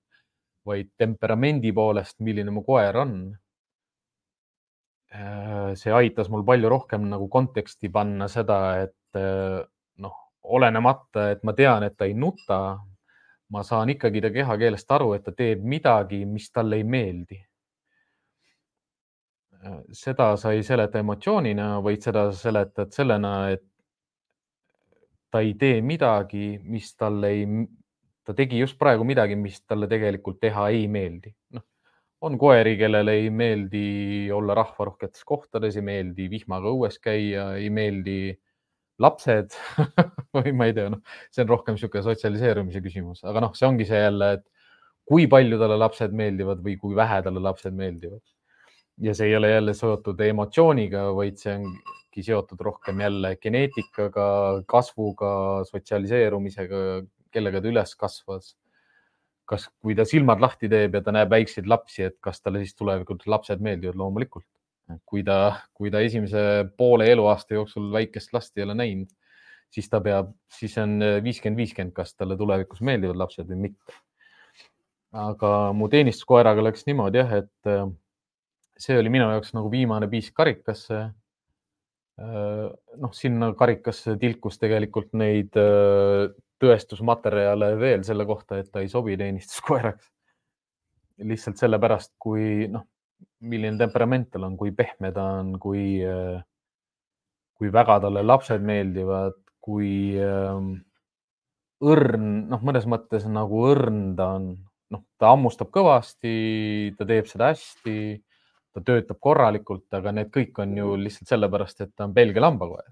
vaid temperamendi poolest, milline mu koer on. Äh, see aitas mul palju rohkem nagu konteksti panna seda, et äh, noh, olenemata, et ma tean, et ta ei nuta, ma saan ikkagi ta kehakeelest aru, et ta teeb midagi, mis talle ei meeldi seda sa ei seleta emotsioonina, vaid seda seletad sellena, et ta ei tee midagi, mis talle ei, ta tegi just praegu midagi, mis talle tegelikult teha ei meeldi. noh, on koeri, kellele ei meeldi olla rahvarohketes kohtades, ei meeldi vihmaga õues käia, ei meeldi lapsed (laughs) või ma ei tea, noh, see on rohkem niisugune sotsialiseerumise küsimus, aga noh, see ongi see jälle, et kui palju talle lapsed meeldivad või kui vähe talle lapsed meeldivad ja see ei ole jälle seotud emotsiooniga, vaid see ongi seotud rohkem jälle geneetikaga, kasvuga, sotsialiseerumisega, kellega ta üles kasvas. kas, kui ta silmad lahti teeb ja ta näeb väikseid lapsi, et kas talle siis tulevikus lapsed meeldivad? loomulikult. kui ta, kui ta esimese poole eluaasta jooksul väikest last ei ole näinud, siis ta peab, siis on viiskümmend, viiskümmend, kas talle tulevikus meeldivad lapsed või mitte. aga mu teenistuskoeraga läks niimoodi jah, et see oli minu jaoks nagu viimane piisk karikasse. Äh, noh, sinna karikasse tilkus tegelikult neid äh, tõestusmaterjale veel selle kohta, et ta ei sobi teenistuskoeraks. lihtsalt sellepärast, kui noh, milline temperament tal on, kui pehme ta on, kui, äh, kui väga talle lapsed meeldivad, kui õrn, noh, mõnes mõttes nagu õrn ta on, noh, ta hammustab kõvasti, ta teeb seda hästi ta töötab korralikult, aga need kõik on ju lihtsalt sellepärast, et ta on Belgia lambakoer.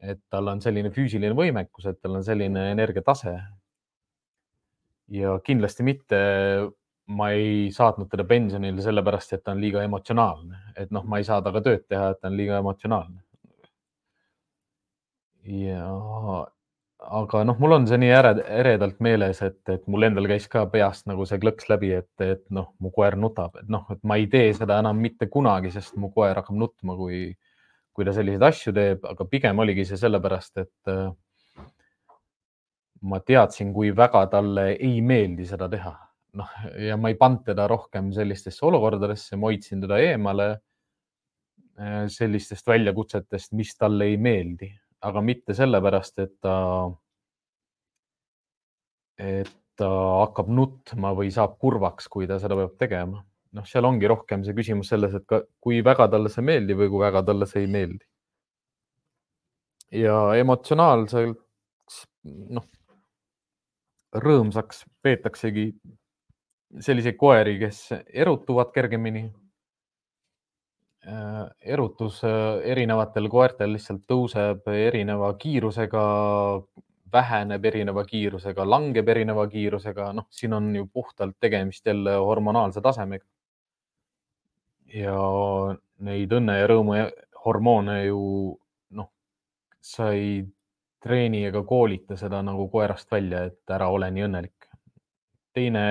et tal on selline füüsiline võimekus, et tal on selline energiatase. ja kindlasti mitte, ma ei saatnud teda pensionile sellepärast, et ta on liiga emotsionaalne, et noh, ma ei saa temaga tööd teha, et ta on liiga emotsionaalne. ja aga noh, mul on see nii äred, eredalt meeles, et, et mul endal käis ka peast nagu see klõks läbi, et, et noh, mu koer nutab, et noh, et ma ei tee seda enam mitte kunagi, sest mu koer hakkab nutma, kui, kui ta selliseid asju teeb, aga pigem oligi see sellepärast, et äh, ma teadsin, kui väga talle ei meeldi seda teha. noh, ja ma ei pannud teda rohkem sellistesse olukordadesse, ma hoidsin teda eemale äh, sellistest väljakutsetest, mis talle ei meeldi aga mitte sellepärast, et ta, et ta hakkab nutma või saab kurvaks, kui ta seda peab tegema. noh, seal ongi rohkem see küsimus selles, et ka, kui väga talle see meeldib või kui väga talle see ei meeldi. ja emotsionaalselt, noh, rõõmsaks peetaksegi selliseid koeri, kes erutuvad kergemini erutus äh, erinevatel koertel lihtsalt tõuseb erineva kiirusega, väheneb erineva kiirusega, langeb erineva kiirusega, noh, siin on ju puhtalt tegemist jälle hormonaalse tasemega. ja neid õnne ja rõõmu hormoone ju noh, sa ei treeni ega koolita seda nagu koerast välja, et ära ole nii õnnelik. teine,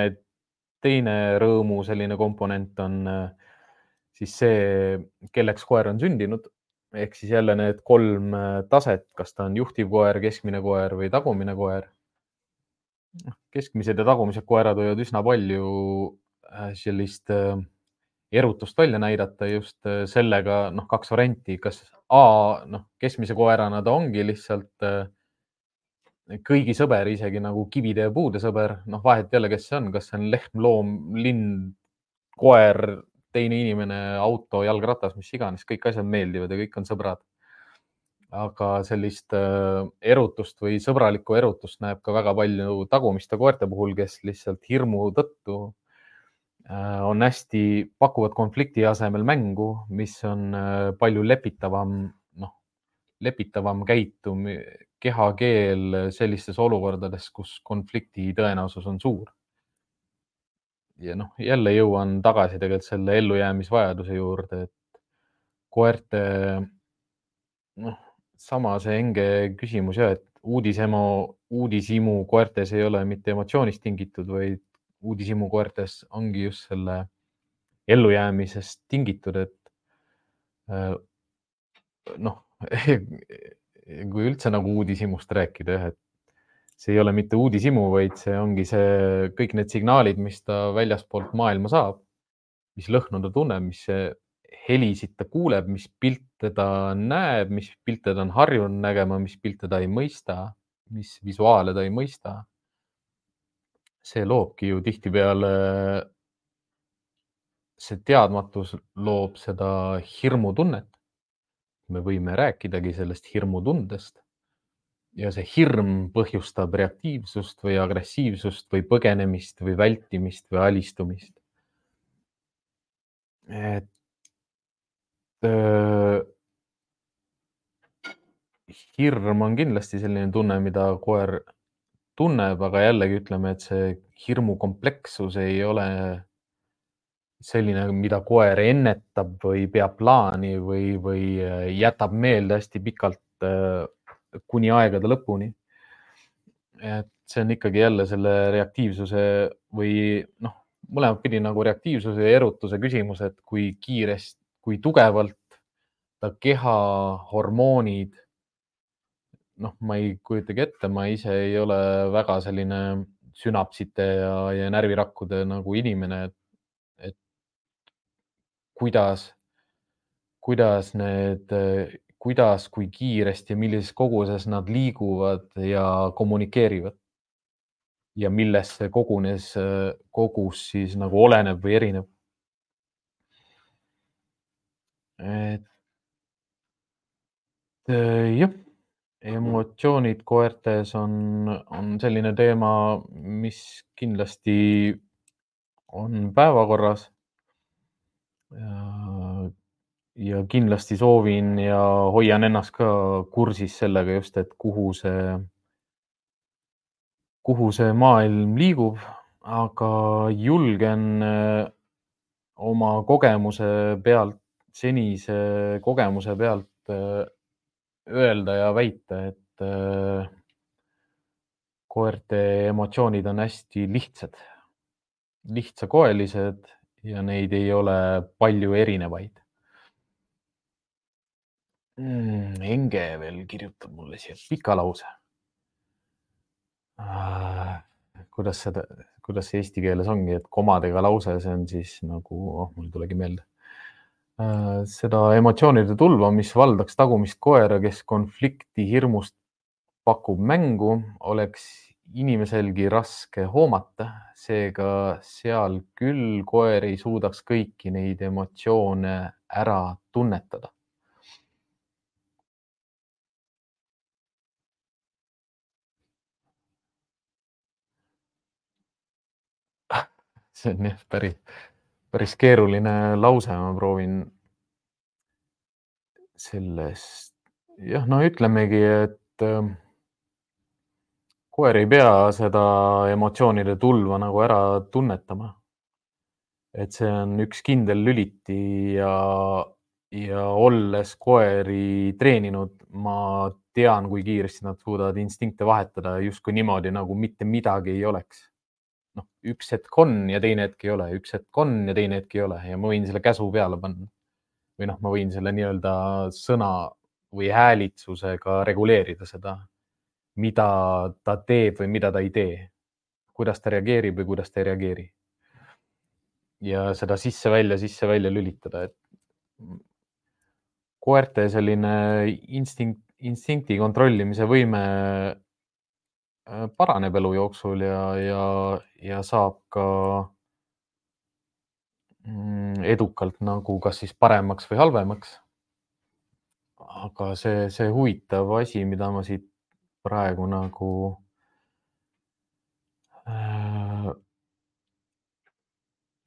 teine rõõmu selline komponent on äh, siis see, kelleks koer on sündinud ehk siis jälle need kolm äh, taset, kas ta on juhtivkoer, keskmine koer või tagumine koer. Noh, keskmised ja tagumised koerad võivad üsna palju äh, sellist äh, erutust välja näidata just sellega, noh, kaks varianti, kas A, noh, keskmise koerana ta ongi lihtsalt kõigi sõber, isegi nagu kivide ja puude sõber, noh, vahet ei ole, kes see on, kas see on lehm, loom, lind, koer, teine inimene, auto, jalgratas, mis iganes, kõik asjad meeldivad ja kõik on sõbrad. aga sellist äh, erutust või sõbralikku erutust näeb ka väga palju tagumiste koerte puhul, kes lihtsalt hirmu tõttu äh, on hästi, pakuvad konflikti asemel mängu, mis on äh, palju lepitavam, noh, lepitavam käitum, kehakeel sellistes olukordades, kus konflikti tõenäosus on suur ja noh, jälle jõuan tagasi tegelikult selle ellujäämisvajaduse juurde, et koerte, noh, sama see enge küsimus ja et uudisemo, uudishimu koertes ei ole mitte emotsioonist tingitud, vaid uudishimu koertes ongi just selle ellujäämisest tingitud, et Äh, noh, (laughs) kui üldse nagu uudishimust rääkida, jah, et see ei ole mitte uudishimu, vaid see ongi see kõik need signaalid, mis ta väljaspoolt maailma saab, mis lõhnu ta tunneb, mis helisid ta kuuleb, mis pilte ta näeb, mis pilte ta on harjunud nägema, mis pilte ta ei mõista, mis visuaale ta ei mõista. see loobki ju tihtipeale see teadmatus loob seda hirmutunnet. me võime rääkidagi sellest hirmutundest. Ja see hirm põhjustab reaktiivsust või agressiivsust või põgenemist või vältimist või alistumist. et äh, hirm on kindlasti selline tunne, mida koer tunneb, aga jällegi ütleme, et see hirmu komplekssus ei ole selline, mida koer ennetab või peab plaani või, või äh, jätab meelde hästi pikalt äh, kuni aegade lõpuni. et see on ikkagi jälle selle reaktiivsuse või noh, mõlemat pidi nagu reaktiivsuse ja erutuse küsimus, et kui kiiresti, kui tugevalt ta keha hormoonid. noh, ma ei kujutagi ette, ma ise ei ole väga selline sünapsite ja, ja närvirakkude nagu inimene, et kuidas, kuidas need, kuidas, kui kiiresti ja millises koguses nad liiguvad ja kommunikeerivad. ja millest see kogunes, kogus siis nagu oleneb või erineb. et jah, emotsioonid koertes on, on selline teema, mis kindlasti on päevakorras ja, kindlasti soovin ja hoian ennast ka kursis sellega just, et kuhu see, kuhu see maailm liigub, aga julgen äh, oma kogemuse pealt, senise kogemuse pealt äh, öelda ja väita, et äh, koerte emotsioonid on hästi lihtsad, lihtsakoelised ja neid ei ole palju erinevaid mm,. Enge veel kirjutab mulle siia pika lause ah,. kuidas seda, kuidas see eesti keeles ongi, et komadega lause, see on siis nagu, oh, mul ei tulegi meelde ah,. seda emotsioonide tulva, mis valdaks tagumist koera, kes konflikti hirmust pakub mängu, oleks inimeselgi raske hoomata, seega seal küll koer ei suudaks kõiki neid emotsioone ära tunnetada. See on jah, päris, päris keeruline lause, ma proovin sellest, jah, no ütlemegi, et koer ei pea seda emotsioonide tulva nagu ära tunnetama. et see on üks kindel lüliti ja, ja olles koeri treeninud, ma tean, kui kiiresti nad suudavad instinkte vahetada justkui niimoodi, nagu mitte midagi ei oleks. Noh, üks hetk on ja teine hetk ei ole, üks hetk on ja teine hetk ei ole ja ma võin selle käsu peale panna. või noh, ma võin selle nii-öelda sõna või häälitsusega reguleerida seda mida ta teeb või mida ta ei tee, kuidas ta reageerib või kuidas ta ei reageeri. ja seda sisse-välja, sisse-välja lülitada, et koerte selline instinkt, instinkti kontrollimise võime paraneb elu jooksul ja, ja, ja saab ka mm, edukalt nagu kas siis paremaks või halvemaks. aga see, see huvitav asi, mida ma siit praegu nagu äh,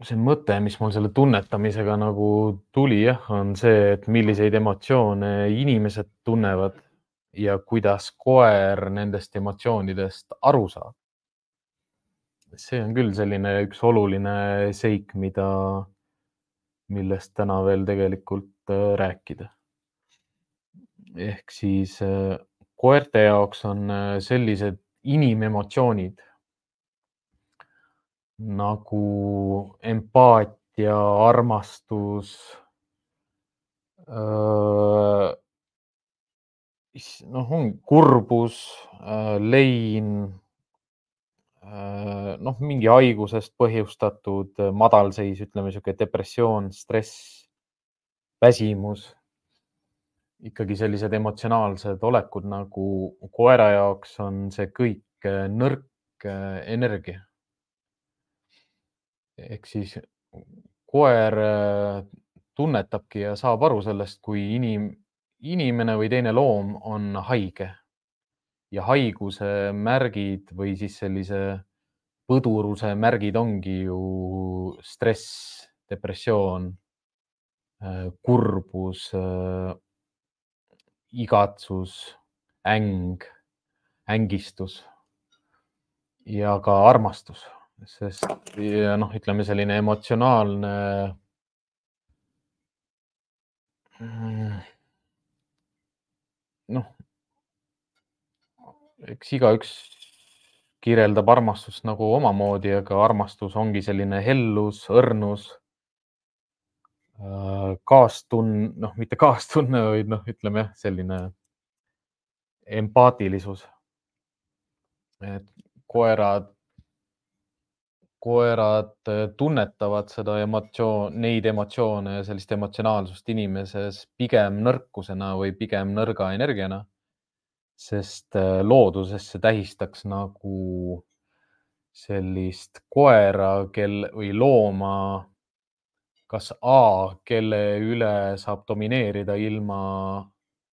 see mõte, mis mul selle tunnetamisega nagu tuli, jah, on see, et milliseid emotsioone inimesed tunnevad ja kuidas koer nendest emotsioonidest aru saab. see on küll selline üks oluline seik, mida, millest täna veel tegelikult äh, rääkida. ehk siis äh, koerte jaoks on äh, sellised inimemotsioonid nagu empaatia, armastus, noh, on kurbus, lein, noh, mingi haigusest põhjustatud madalseis, ütleme niisugune depressioon, stress, väsimus ikkagi sellised emotsionaalsed olekud nagu koera jaoks on see kõik nõrk energia. ehk siis koer äh, tunnetabki ja saab aru sellest, kui inim, inimene või teine loom on haige ja haiguse märgid või siis sellise põduruse märgid ongi ju stress, depressioon, äh, kurbus äh, igatsus, äng, ängistus ja ka armastus, sest noh, ütleme selline emotsionaalne mm, noh, eks igaüks kirjeldab armastust nagu omamoodi, aga armastus ongi selline hellus, õrnus Äh, kaastun-, noh, mitte (laughs) kaastunne, vaid noh, ütleme jah, selline empaatilisus. et koerad, koerad äh, tunnetavad seda emotsioon, neid emotsioone ja sellist emotsionaalsust inimeses pigem nõrkusena või pigem nõrga energiana. sest äh, looduses see tähistaks nagu sellist koera, kel või looma kas A, kelle üle saab domineerida ilma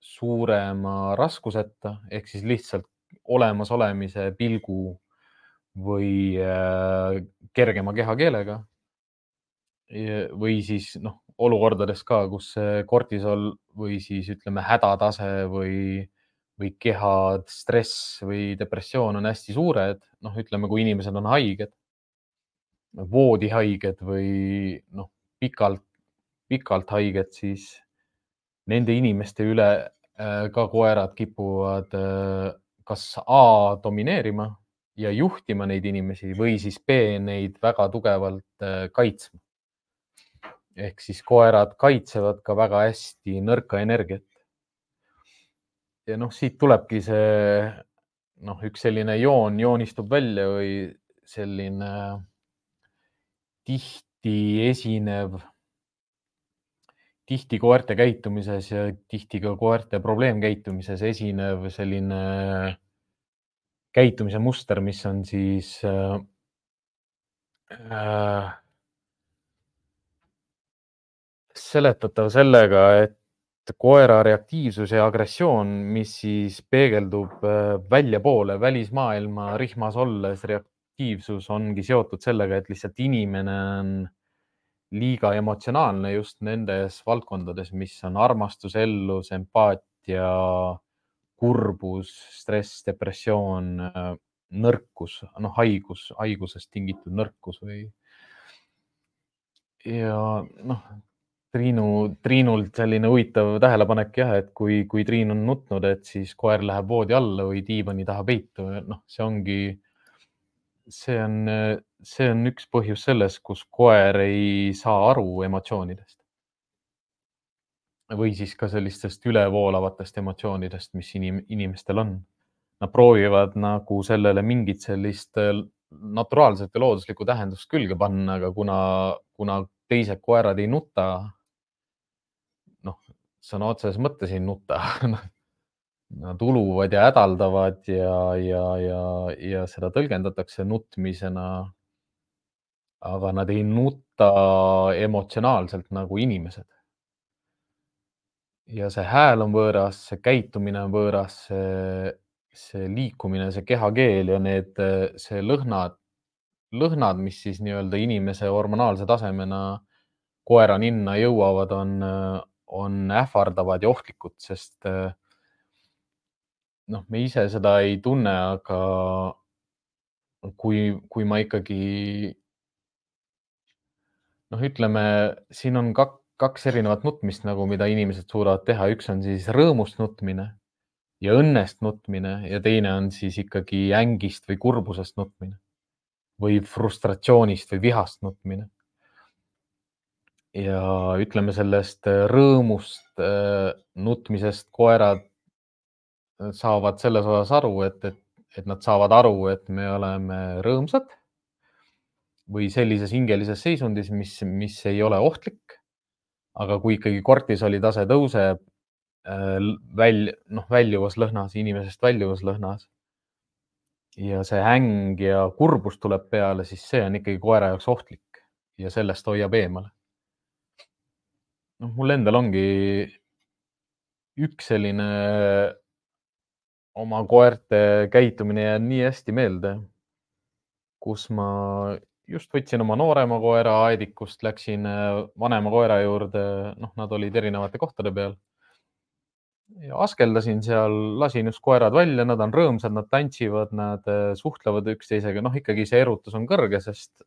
suurema raskuseta ehk siis lihtsalt olemasolemise pilgu või äh, kergema kehakeelega. või siis noh, olukordades ka, kus kortisol või siis ütleme, hädatase või, või keha stress või depressioon on hästi suured, noh, ütleme, kui inimesed on haiged, voodihaiged või noh, pikalt, pikalt haiged, siis nende inimeste üle äh, ka koerad kipuvad äh, kas A domineerima ja juhtima neid inimesi või siis B neid väga tugevalt äh, kaitsma. ehk siis koerad kaitsevad ka väga hästi nõrka energiat. ja noh, siit tulebki see noh, üks selline joon joonistub välja või selline tihti esinev, tihti koerte käitumises ja tihti ka koerte probleemkäitumises esinev selline käitumise muster, mis on siis äh, äh, seletatav sellega, et koera reaktiivsus ja agressioon, mis siis peegeldub äh, väljapoole välismaailma rihmas olles, aktiivsus ongi seotud sellega, et lihtsalt inimene on liiga emotsionaalne just nendes valdkondades, mis on armastus, ellus, empaatia, kurbus, stress, depressioon, nõrkus, noh, haigus, haigusest tingitud nõrkus või. ja noh, Triinu, Triinult selline huvitav tähelepanek jah, et kui, kui Triin on nutnud, et siis koer läheb voodi alla või diivani taha peitu, noh, see ongi see on, see on üks põhjus selles, kus koer ei saa aru emotsioonidest. Või siis ka sellistest ülevoolavatest emotsioonidest, mis inim, inimestel on. Nad proovivad nagu sellele mingit sellist äh, naturaalset ja looduslikku tähendust külge panna, aga kuna, kuna teised koerad ei nuta, noh, sõna otseses mõttes ei nuta (laughs) Nad uluvad ja hädaldavad ja, ja, ja, ja seda tõlgendatakse nutmisena. aga nad ei nuta emotsionaalselt nagu inimesed. Ja see hääl on võõras, see käitumine on võõras, see, see liikumine, see kehakeel ja need, see lõhnad, lõhnad, mis siis nii-öelda inimese hormonaalse tasemena koera ninna jõuavad, on, on ähvardavad ja ohtlikud, sest noh, me ise seda ei tunne, aga kui, kui ma ikkagi noh, ütleme, siin on kak, kaks erinevat nutmist nagu, mida inimesed suudavad teha, üks on siis rõõmust nutmine ja õnnest nutmine ja teine on siis ikkagi ängist või kurbusest nutmine või frustratsioonist või vihast nutmine. ja ütleme sellest rõõmust, nutmisest koerad saavad selles osas aru, et, et, et nad saavad aru, et me oleme rõõmsad või sellises hingelises seisundis, mis, mis ei ole ohtlik. Aga kui ikkagi kortisoli tase tõuseb väl-, noh, väljuvas lõhnas, inimesest väljuvas lõhnas ja see äng ja kurbus tuleb peale, siis see on ikkagi koera jaoks ohtlik ja sellest hoiab eemale. noh, mul endal ongi üks selline oma koerte käitumine jäänud nii hästi meelde, kus ma just võtsin oma noorema koera Aedikust, läksin vanema koera juurde, noh, nad olid erinevate kohtade peal. Ja askeldasin seal, lasin just koerad välja, nad on rõõmsad, nad tantsivad, nad äh, suhtlevad üksteisega, noh, ikkagi see erutus on kõrge, sest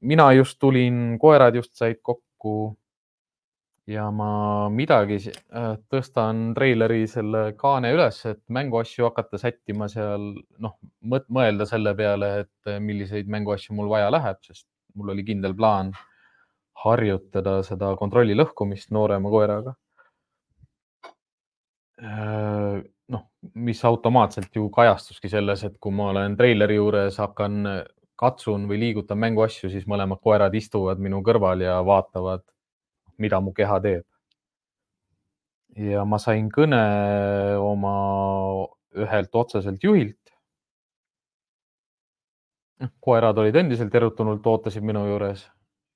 mina just tulin, koerad just said kokku ja ma midagi äh, tõstan treileri selle kaane üles, et mänguasju hakata sättima seal, noh, mõelda selle peale, et äh, milliseid mänguasju mul vaja läheb, sest mul oli kindel plaan harjutada seda kontrolli lõhkumist noorema koeraga. Äh, noh, mis automaatselt ju kajastuski selles, et kui ma olen treileri juures, hakkan, katsun või liigutan mänguasju, siis mõlemad koerad istuvad minu kõrval ja vaatavad, mida mu keha teeb. ja ma sain kõne oma ühelt otseselt juhilt. Noh, koerad olid endiselt erutunult, ootasid minu juures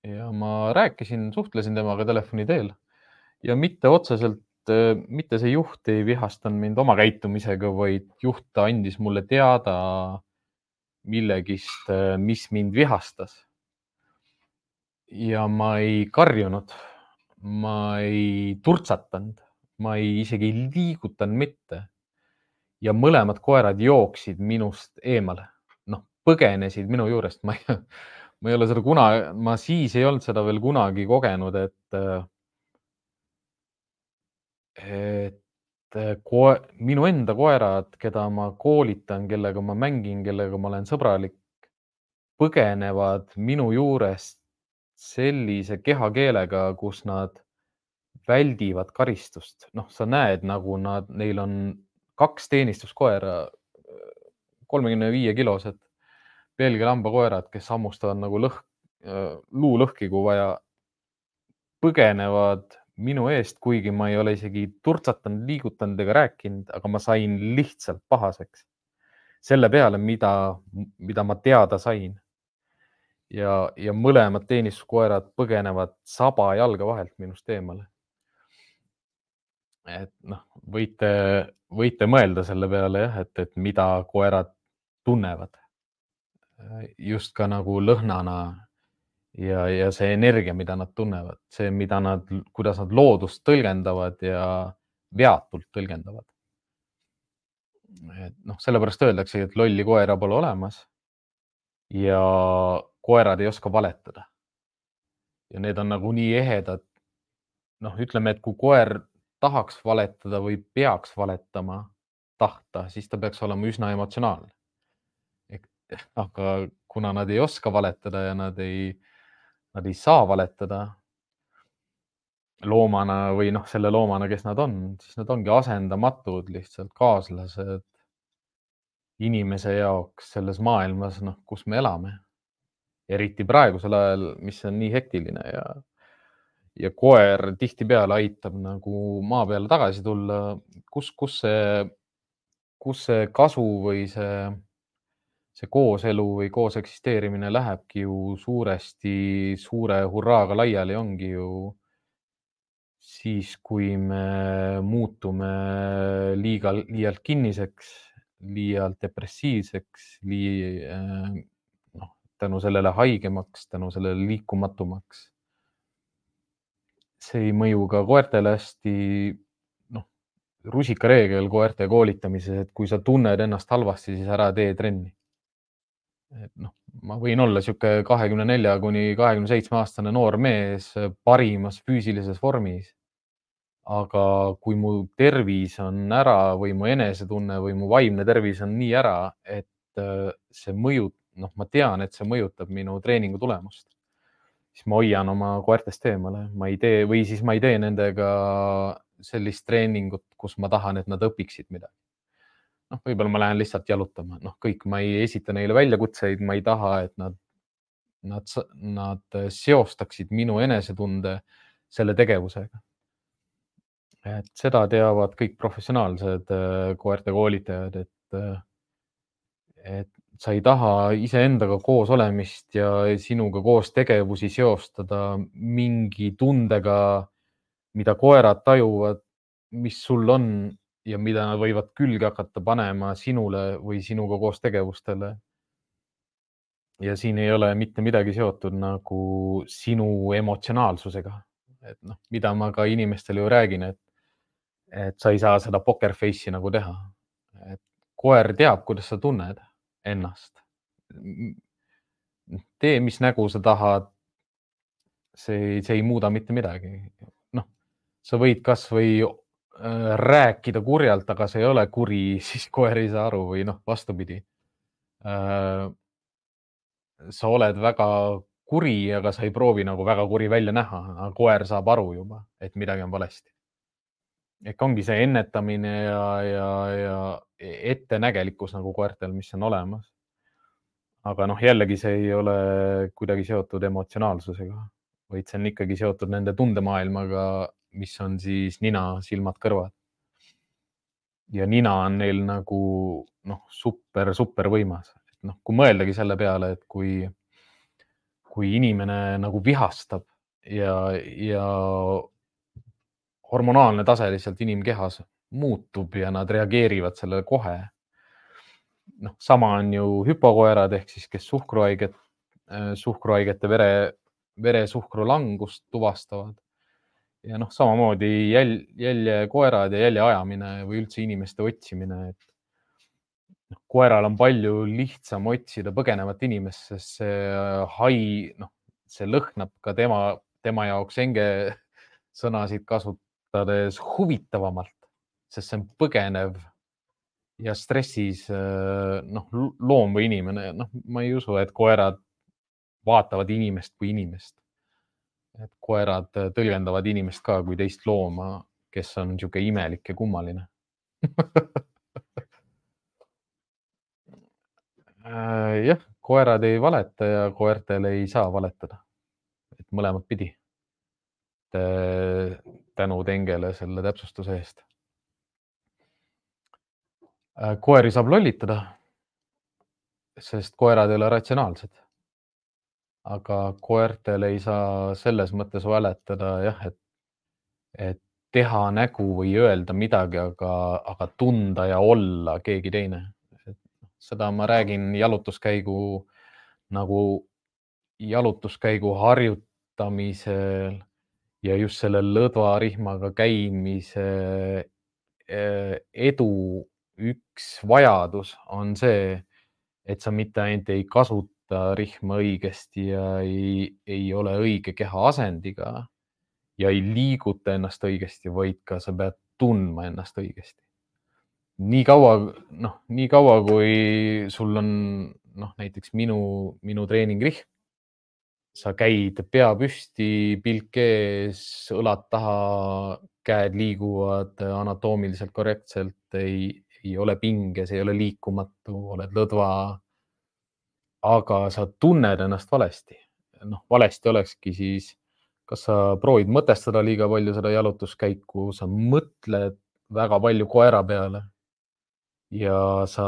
ja ma rääkisin, suhtlesin temaga telefoni teel ja mitte otseselt Äh, mitte see juht ei vihastanud mind oma käitumisega, vaid juht andis mulle teada millegist, äh, mis mind vihastas. ja ma ei karjunud, ma ei turtsatanud, ma ei isegi ei liigutanud mitte. ja mõlemad koerad jooksid minust eemale, noh, põgenesid minu juurest, ma ei, ma ei ole seda kunagi, ma siis ei olnud seda veel kunagi kogenud, et et äh, koe-, minu enda koerad, keda ma koolitan, kellega ma mängin, kellega ma olen sõbralik, põgenevad minu juurest sellise kehakeelega, kus nad väldivad karistust. noh, sa näed, nagu nad, neil on kaks teenistuskoera, kolmekümne viie kilosed Belgia lambakoerad, kes hammustavad nagu lõhk, luulõhki, kui vaja, põgenevad minu eest, kuigi ma ei ole isegi turtsatanud, liigutanud ega rääkinud, aga ma sain lihtsalt pahaseks selle peale, mida, mida ma teada sain. Ja, ja mõlemad teenistuskoerad põgenevad saba jalge vahelt minust eemale. et noh, võite, võite mõelda selle peale jah, et, et mida koerad tunnevad. just ka nagu lõhnana ja, ja see energia, mida nad tunnevad, see, mida nad, kuidas nad loodust tõlgendavad ja veatult tõlgendavad. et noh, sellepärast öeldaksegi, et lolli koera pole olemas. ja koerad ei oska valetada. ja need on nagu nii ehedad. noh, ütleme, et kui koer tahaks valetada või peaks valetama tahta, siis ta peaks olema üsna emotsionaalne. aga kuna nad ei oska valetada ja nad ei nad ei saa valetada loomana või noh, selle loomana, kes nad on, siis nad ongi asendamatud lihtsalt kaaslased inimese jaoks selles maailmas, noh, kus me elame. Eriti praegusel ajal, mis on nii hektiline ja, ja koer tihtipeale aitab nagu maa peale tagasi tulla, kus, kus see, kus see kasu või see see kooselu või koos eksisteerimine lähebki ju suuresti suure hurraaga laiali, ongi ju siis, kui me muutume liiga, liialt kinniseks, liialt depressiivseks, lii-, noh, tänu sellele haigemaks, tänu sellele liikumatumaks. see ei mõju ka koertele hästi, noh, rusikareegel koerte koolitamises, et kui sa tunned ennast halvasti, siis ära tee trenni et noh, ma võin olla niisugune kahekümne nelja kuni kahekümne seitsme aastane noor mees parimas füüsilises vormis. aga kui mu tervis on ära või mu enesetunne või mu vaimne tervis on nii ära, et äh, see mõjub, noh, ma tean, et see mõjutab minu treeningu tulemust. siis ma hoian oma koertest eemale, ma ei tee või siis ma ei tee nendega sellist treeningut, kus ma tahan, et nad õpiksid midagi. noh, võib-olla ma lähen lihtsalt jalutama, noh, kõik, ma ei esita neile väljakutseid, ma ei taha, et nad, nad, nad seostaksid minu enesetunde selle tegevusega. et seda teavad kõik professionaalsed koerte koolitajad, et, et sa ei taha iseendaga koos olemist ja sinuga koos tegevusi seostada mingi tundega, mida koerad tajuvad, mis sul on ja mida nad võivad külge hakata panema sinule või sinuga koos tegevustele. ja siin ei ole mitte midagi seotud nagu sinu emotsionaalsusega, et noh, mida ma ka inimestele ju räägin, et, et sa ei saa seda poker face'i nagu teha. et koer teab, kuidas sa tunned ennast. tee, mis nägu sa tahad. see, see ei muuda mitte midagi. noh, sa võid kasvõi Äh, rääkida kurjalt, aga see ei ole kuri, (laughs) siis koer ei saa aru või noh, vastupidi. Äh, sa oled väga kuri, aga sa ei proovi nagu väga kuri välja näha, koer saab aru juba, et midagi on valesti. Ehk ongi see ennetamine ja, ja, ja ettenägelikkus nagu koertel, mis on olemas. aga noh, jällegi see ei ole kuidagi seotud emotsionaalsusega, vaid see on ikkagi seotud nende tundemaailmaga mis on siis nina, silmad, kõrvad. ja nina on neil nagu noh, super, super võimas, et noh, kui mõeldagi selle peale, et kui, kui inimene nagu vihastab ja, ja hormonaalne tase lihtsalt inimkehas muutub ja nad reageerivad sellele kohe. noh, sama on ju hüpokoerad ehk siis, kes suhkruhaiget, suhkruhaigete vere, veresuhkru langust tuvastavad ja noh, samamoodi jäl, jäljekoerad ja jäljeajamine või üldse inimeste otsimine, et noh, koeral on palju lihtsam otsida põgenevat inimest, sest see äh, hai, noh, see lõhnab ka tema, tema jaoks enge (laughs) sõnasid kasutades huvitavamalt, sest see on põgenev ja stressis äh, noh, loom või inimene, noh, ma ei usu, et koerad vaatavad inimest kui inimest et koerad äh, tõlgendavad inimest ka kui teist looma, kes on niisugune imelik ja kummaline (laughs) äh, jah, koerad ei valeta ja koertel ei saa valetada. et mõlemat pidi. Tänu Tengele selle täpsustuse eest. Äh, koeri saab lollitada, sest koerad ei ole ratsionaalsed aga koertel ei saa selles mõttes valetada jah, et, et teha nägu või öelda midagi, aga, aga tunda ja olla keegi teine. Seda ma räägin jalutuskäigu nagu jalutuskäigu harjutamisel ja just selle lõdvarihmaga käimise eh, edu üks vajadus on see, et sa mitte ainult ei kasuta rihma õigesti ja ei, ei ole õige keha asendiga ja ei liiguta ennast õigesti, vaid ka sa pead tundma ennast õigesti. nii kaua, noh, nii kaua, kui sul on noh, näiteks minu, minu treeningrihm, sa käid pea püsti, pilk ees, õlad taha, käed liiguvad anatoomiliselt korrektselt, ei, ei ole pinges, ei ole liikumatu, oled lõdva aga sa tunned ennast valesti. noh, valesti olekski siis, kas sa proovid mõtestada liiga palju seda jalutuskäiku, sa mõtled väga palju koera peale. Ja sa,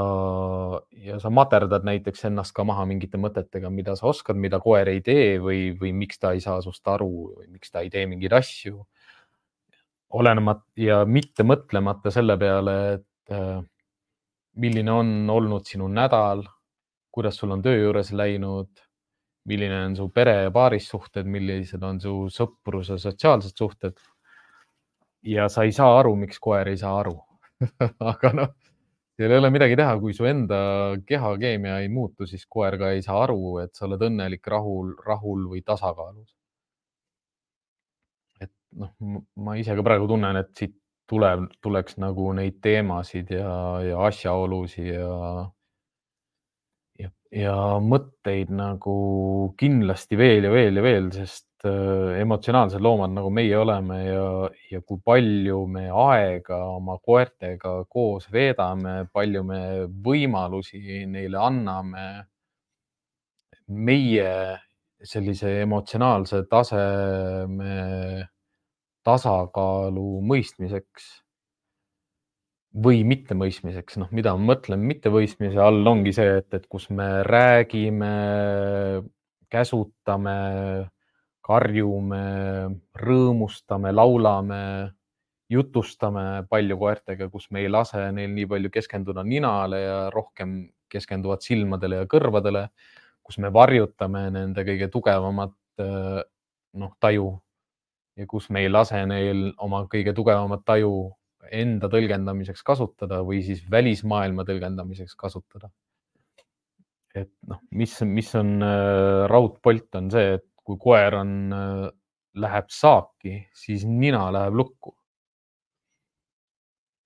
ja sa materdad näiteks ennast ka maha mingite mõtetega, mida sa oskad, mida koer ei tee või, või miks ta ei saa sinust aru või miks ta ei tee mingeid asju. olenemata ja mitte mõtlemata selle peale, et äh, milline on olnud sinu nädal kuidas sul on töö juures läinud, milline on su pere ja paarissuhted, millised on su sõprus ja sotsiaalsed suhted. ja sa ei saa aru, miks koer ei saa aru (laughs) aga noh, seal ei ole midagi teha, kui su enda kehakeemia ei muutu, siis koer ka ei saa aru, et sa oled õnnelik, rahul, rahul või tasakaalus. et noh, ma ise ka praegu tunnen, et siit tuleb, tuleks nagu neid teemasid ja, ja asjaolusid ja ja, ja mõtteid nagu kindlasti veel ja veel ja veel, sest äh, emotsionaalsed loomad, nagu meie oleme ja, ja kui palju me aega oma koertega koos veedame, palju me võimalusi neile anname. meie sellise emotsionaalse taseme tasakaalu mõistmiseks või mittemõistmiseks, noh, mida ma mõtlen mittemõistmise all ongi see, et, et kus me räägime, käsutame, karjume, rõõmustame, laulame, jutustame palju koertega, kus me ei lase neil nii palju keskenduda ninale ja rohkem keskenduvad silmadele ja kõrvadele, kus me varjutame nende kõige tugevamat noh, taju ja kus me ei lase neil oma kõige tugevamat taju enda tõlgendamiseks kasutada või siis välismaailma tõlgendamiseks kasutada. et noh, mis, mis on äh, raudpolt, on see, et kui koer on äh,, läheb saaki, siis nina läheb lukku.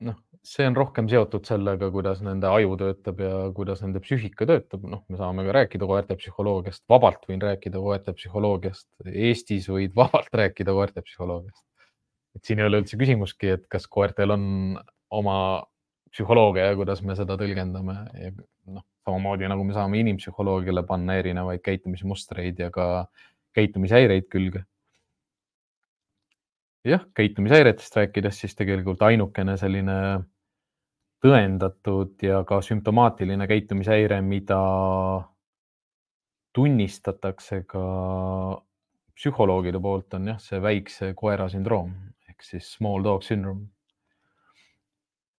noh, see on rohkem seotud sellega, kuidas nende aju töötab ja kuidas nende psüühika töötab, noh, me saame ka rääkida koerte psühholoogiast, vabalt võin rääkida koerte psühholoogiast. Eestis võid (laughs) vabalt rääkida koerte psühholoogiast et siin ei ole üldse küsimustki, et kas koertel on oma psühholoogia ja kuidas me seda tõlgendame ja noh, samamoodi nagu me saame inimpsühholoogiale panna erinevaid käitumismustreid ja ka käitumishäireid külge. jah, käitumishäiretest rääkides, siis tegelikult ainukene selline tõendatud ja ka sümptomaatiline käitumishäire, mida tunnistatakse ka psühholoogide poolt, on jah, see väikse koera sündroom ehk siis small dog syndrome.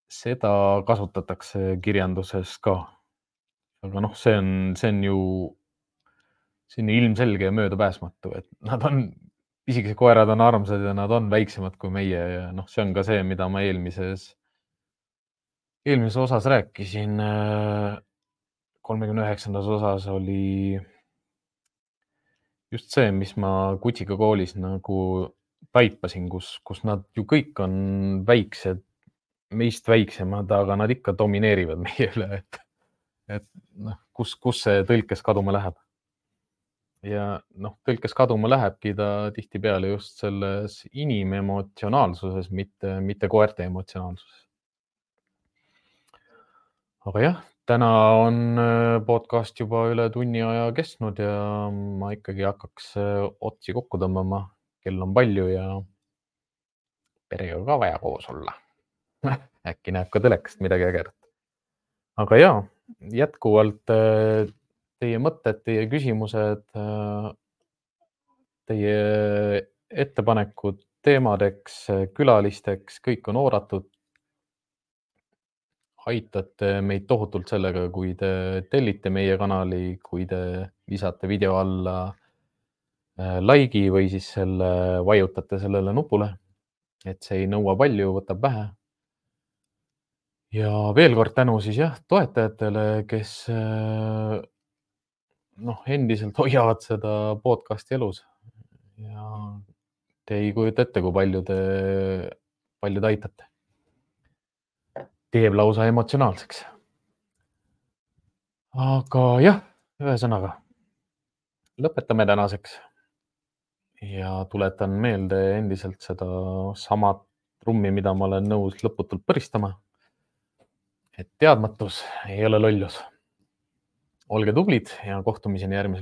seda kasutatakse kirjanduses ka. aga noh, see on, see on ju, see on ilmselge ja möödapääsmatu, et nad on, pisikesed koerad on armsad ja nad on väiksemad kui meie ja noh, see on ka see, mida ma eelmises, eelmises osas rääkisin. kolmekümne üheksandas osas oli just see, mis ma Kutsiga koolis nagu taipasin, kus, kus nad ju kõik on väiksed, meist väiksemad, aga nad ikka domineerivad meie üle, et, et noh, kus, kus see tõlkes kaduma läheb. Ja noh, tõlkes kaduma lähebki ta tihtipeale just selles inimemotsionaalsuses, mitte, mitte koerte emotsionaalsuses. aga jah, täna on äh, podcast juba üle tunni aja kestnud ja ma ikkagi hakkaks äh, otsi kokku tõmbama kell on palju ja perega ka vaja koos olla (laughs) äkki näeb ka telekast midagi ägedat. aga ja jätkuvalt äh, teie mõtted, teie küsimused, äh, teie ettepanekud teemadeks, külalisteks, kõik on oodatud. aitate meid tohutult sellega, kui te tellite meie kanali, kui te lisate video alla Äh, like'i või siis selle, vajutate sellele nupule. et see ei nõua palju, võtab vähe. ja veel kord tänu siis jah, toetajatele, kes äh, noh, endiselt hoiavad seda podcast'i elus. ja te ei kujuta ette, kui palju te, palju te aitate. teeb lausa emotsionaalseks. aga jah, ühesõnaga lõpetame tänaseks ja tuletan meelde endiselt seda samat trummi, mida ma olen nõus lõputult põristama. et teadmatus ei ole lollus. Olge tublid ja kohtumiseni järgmisel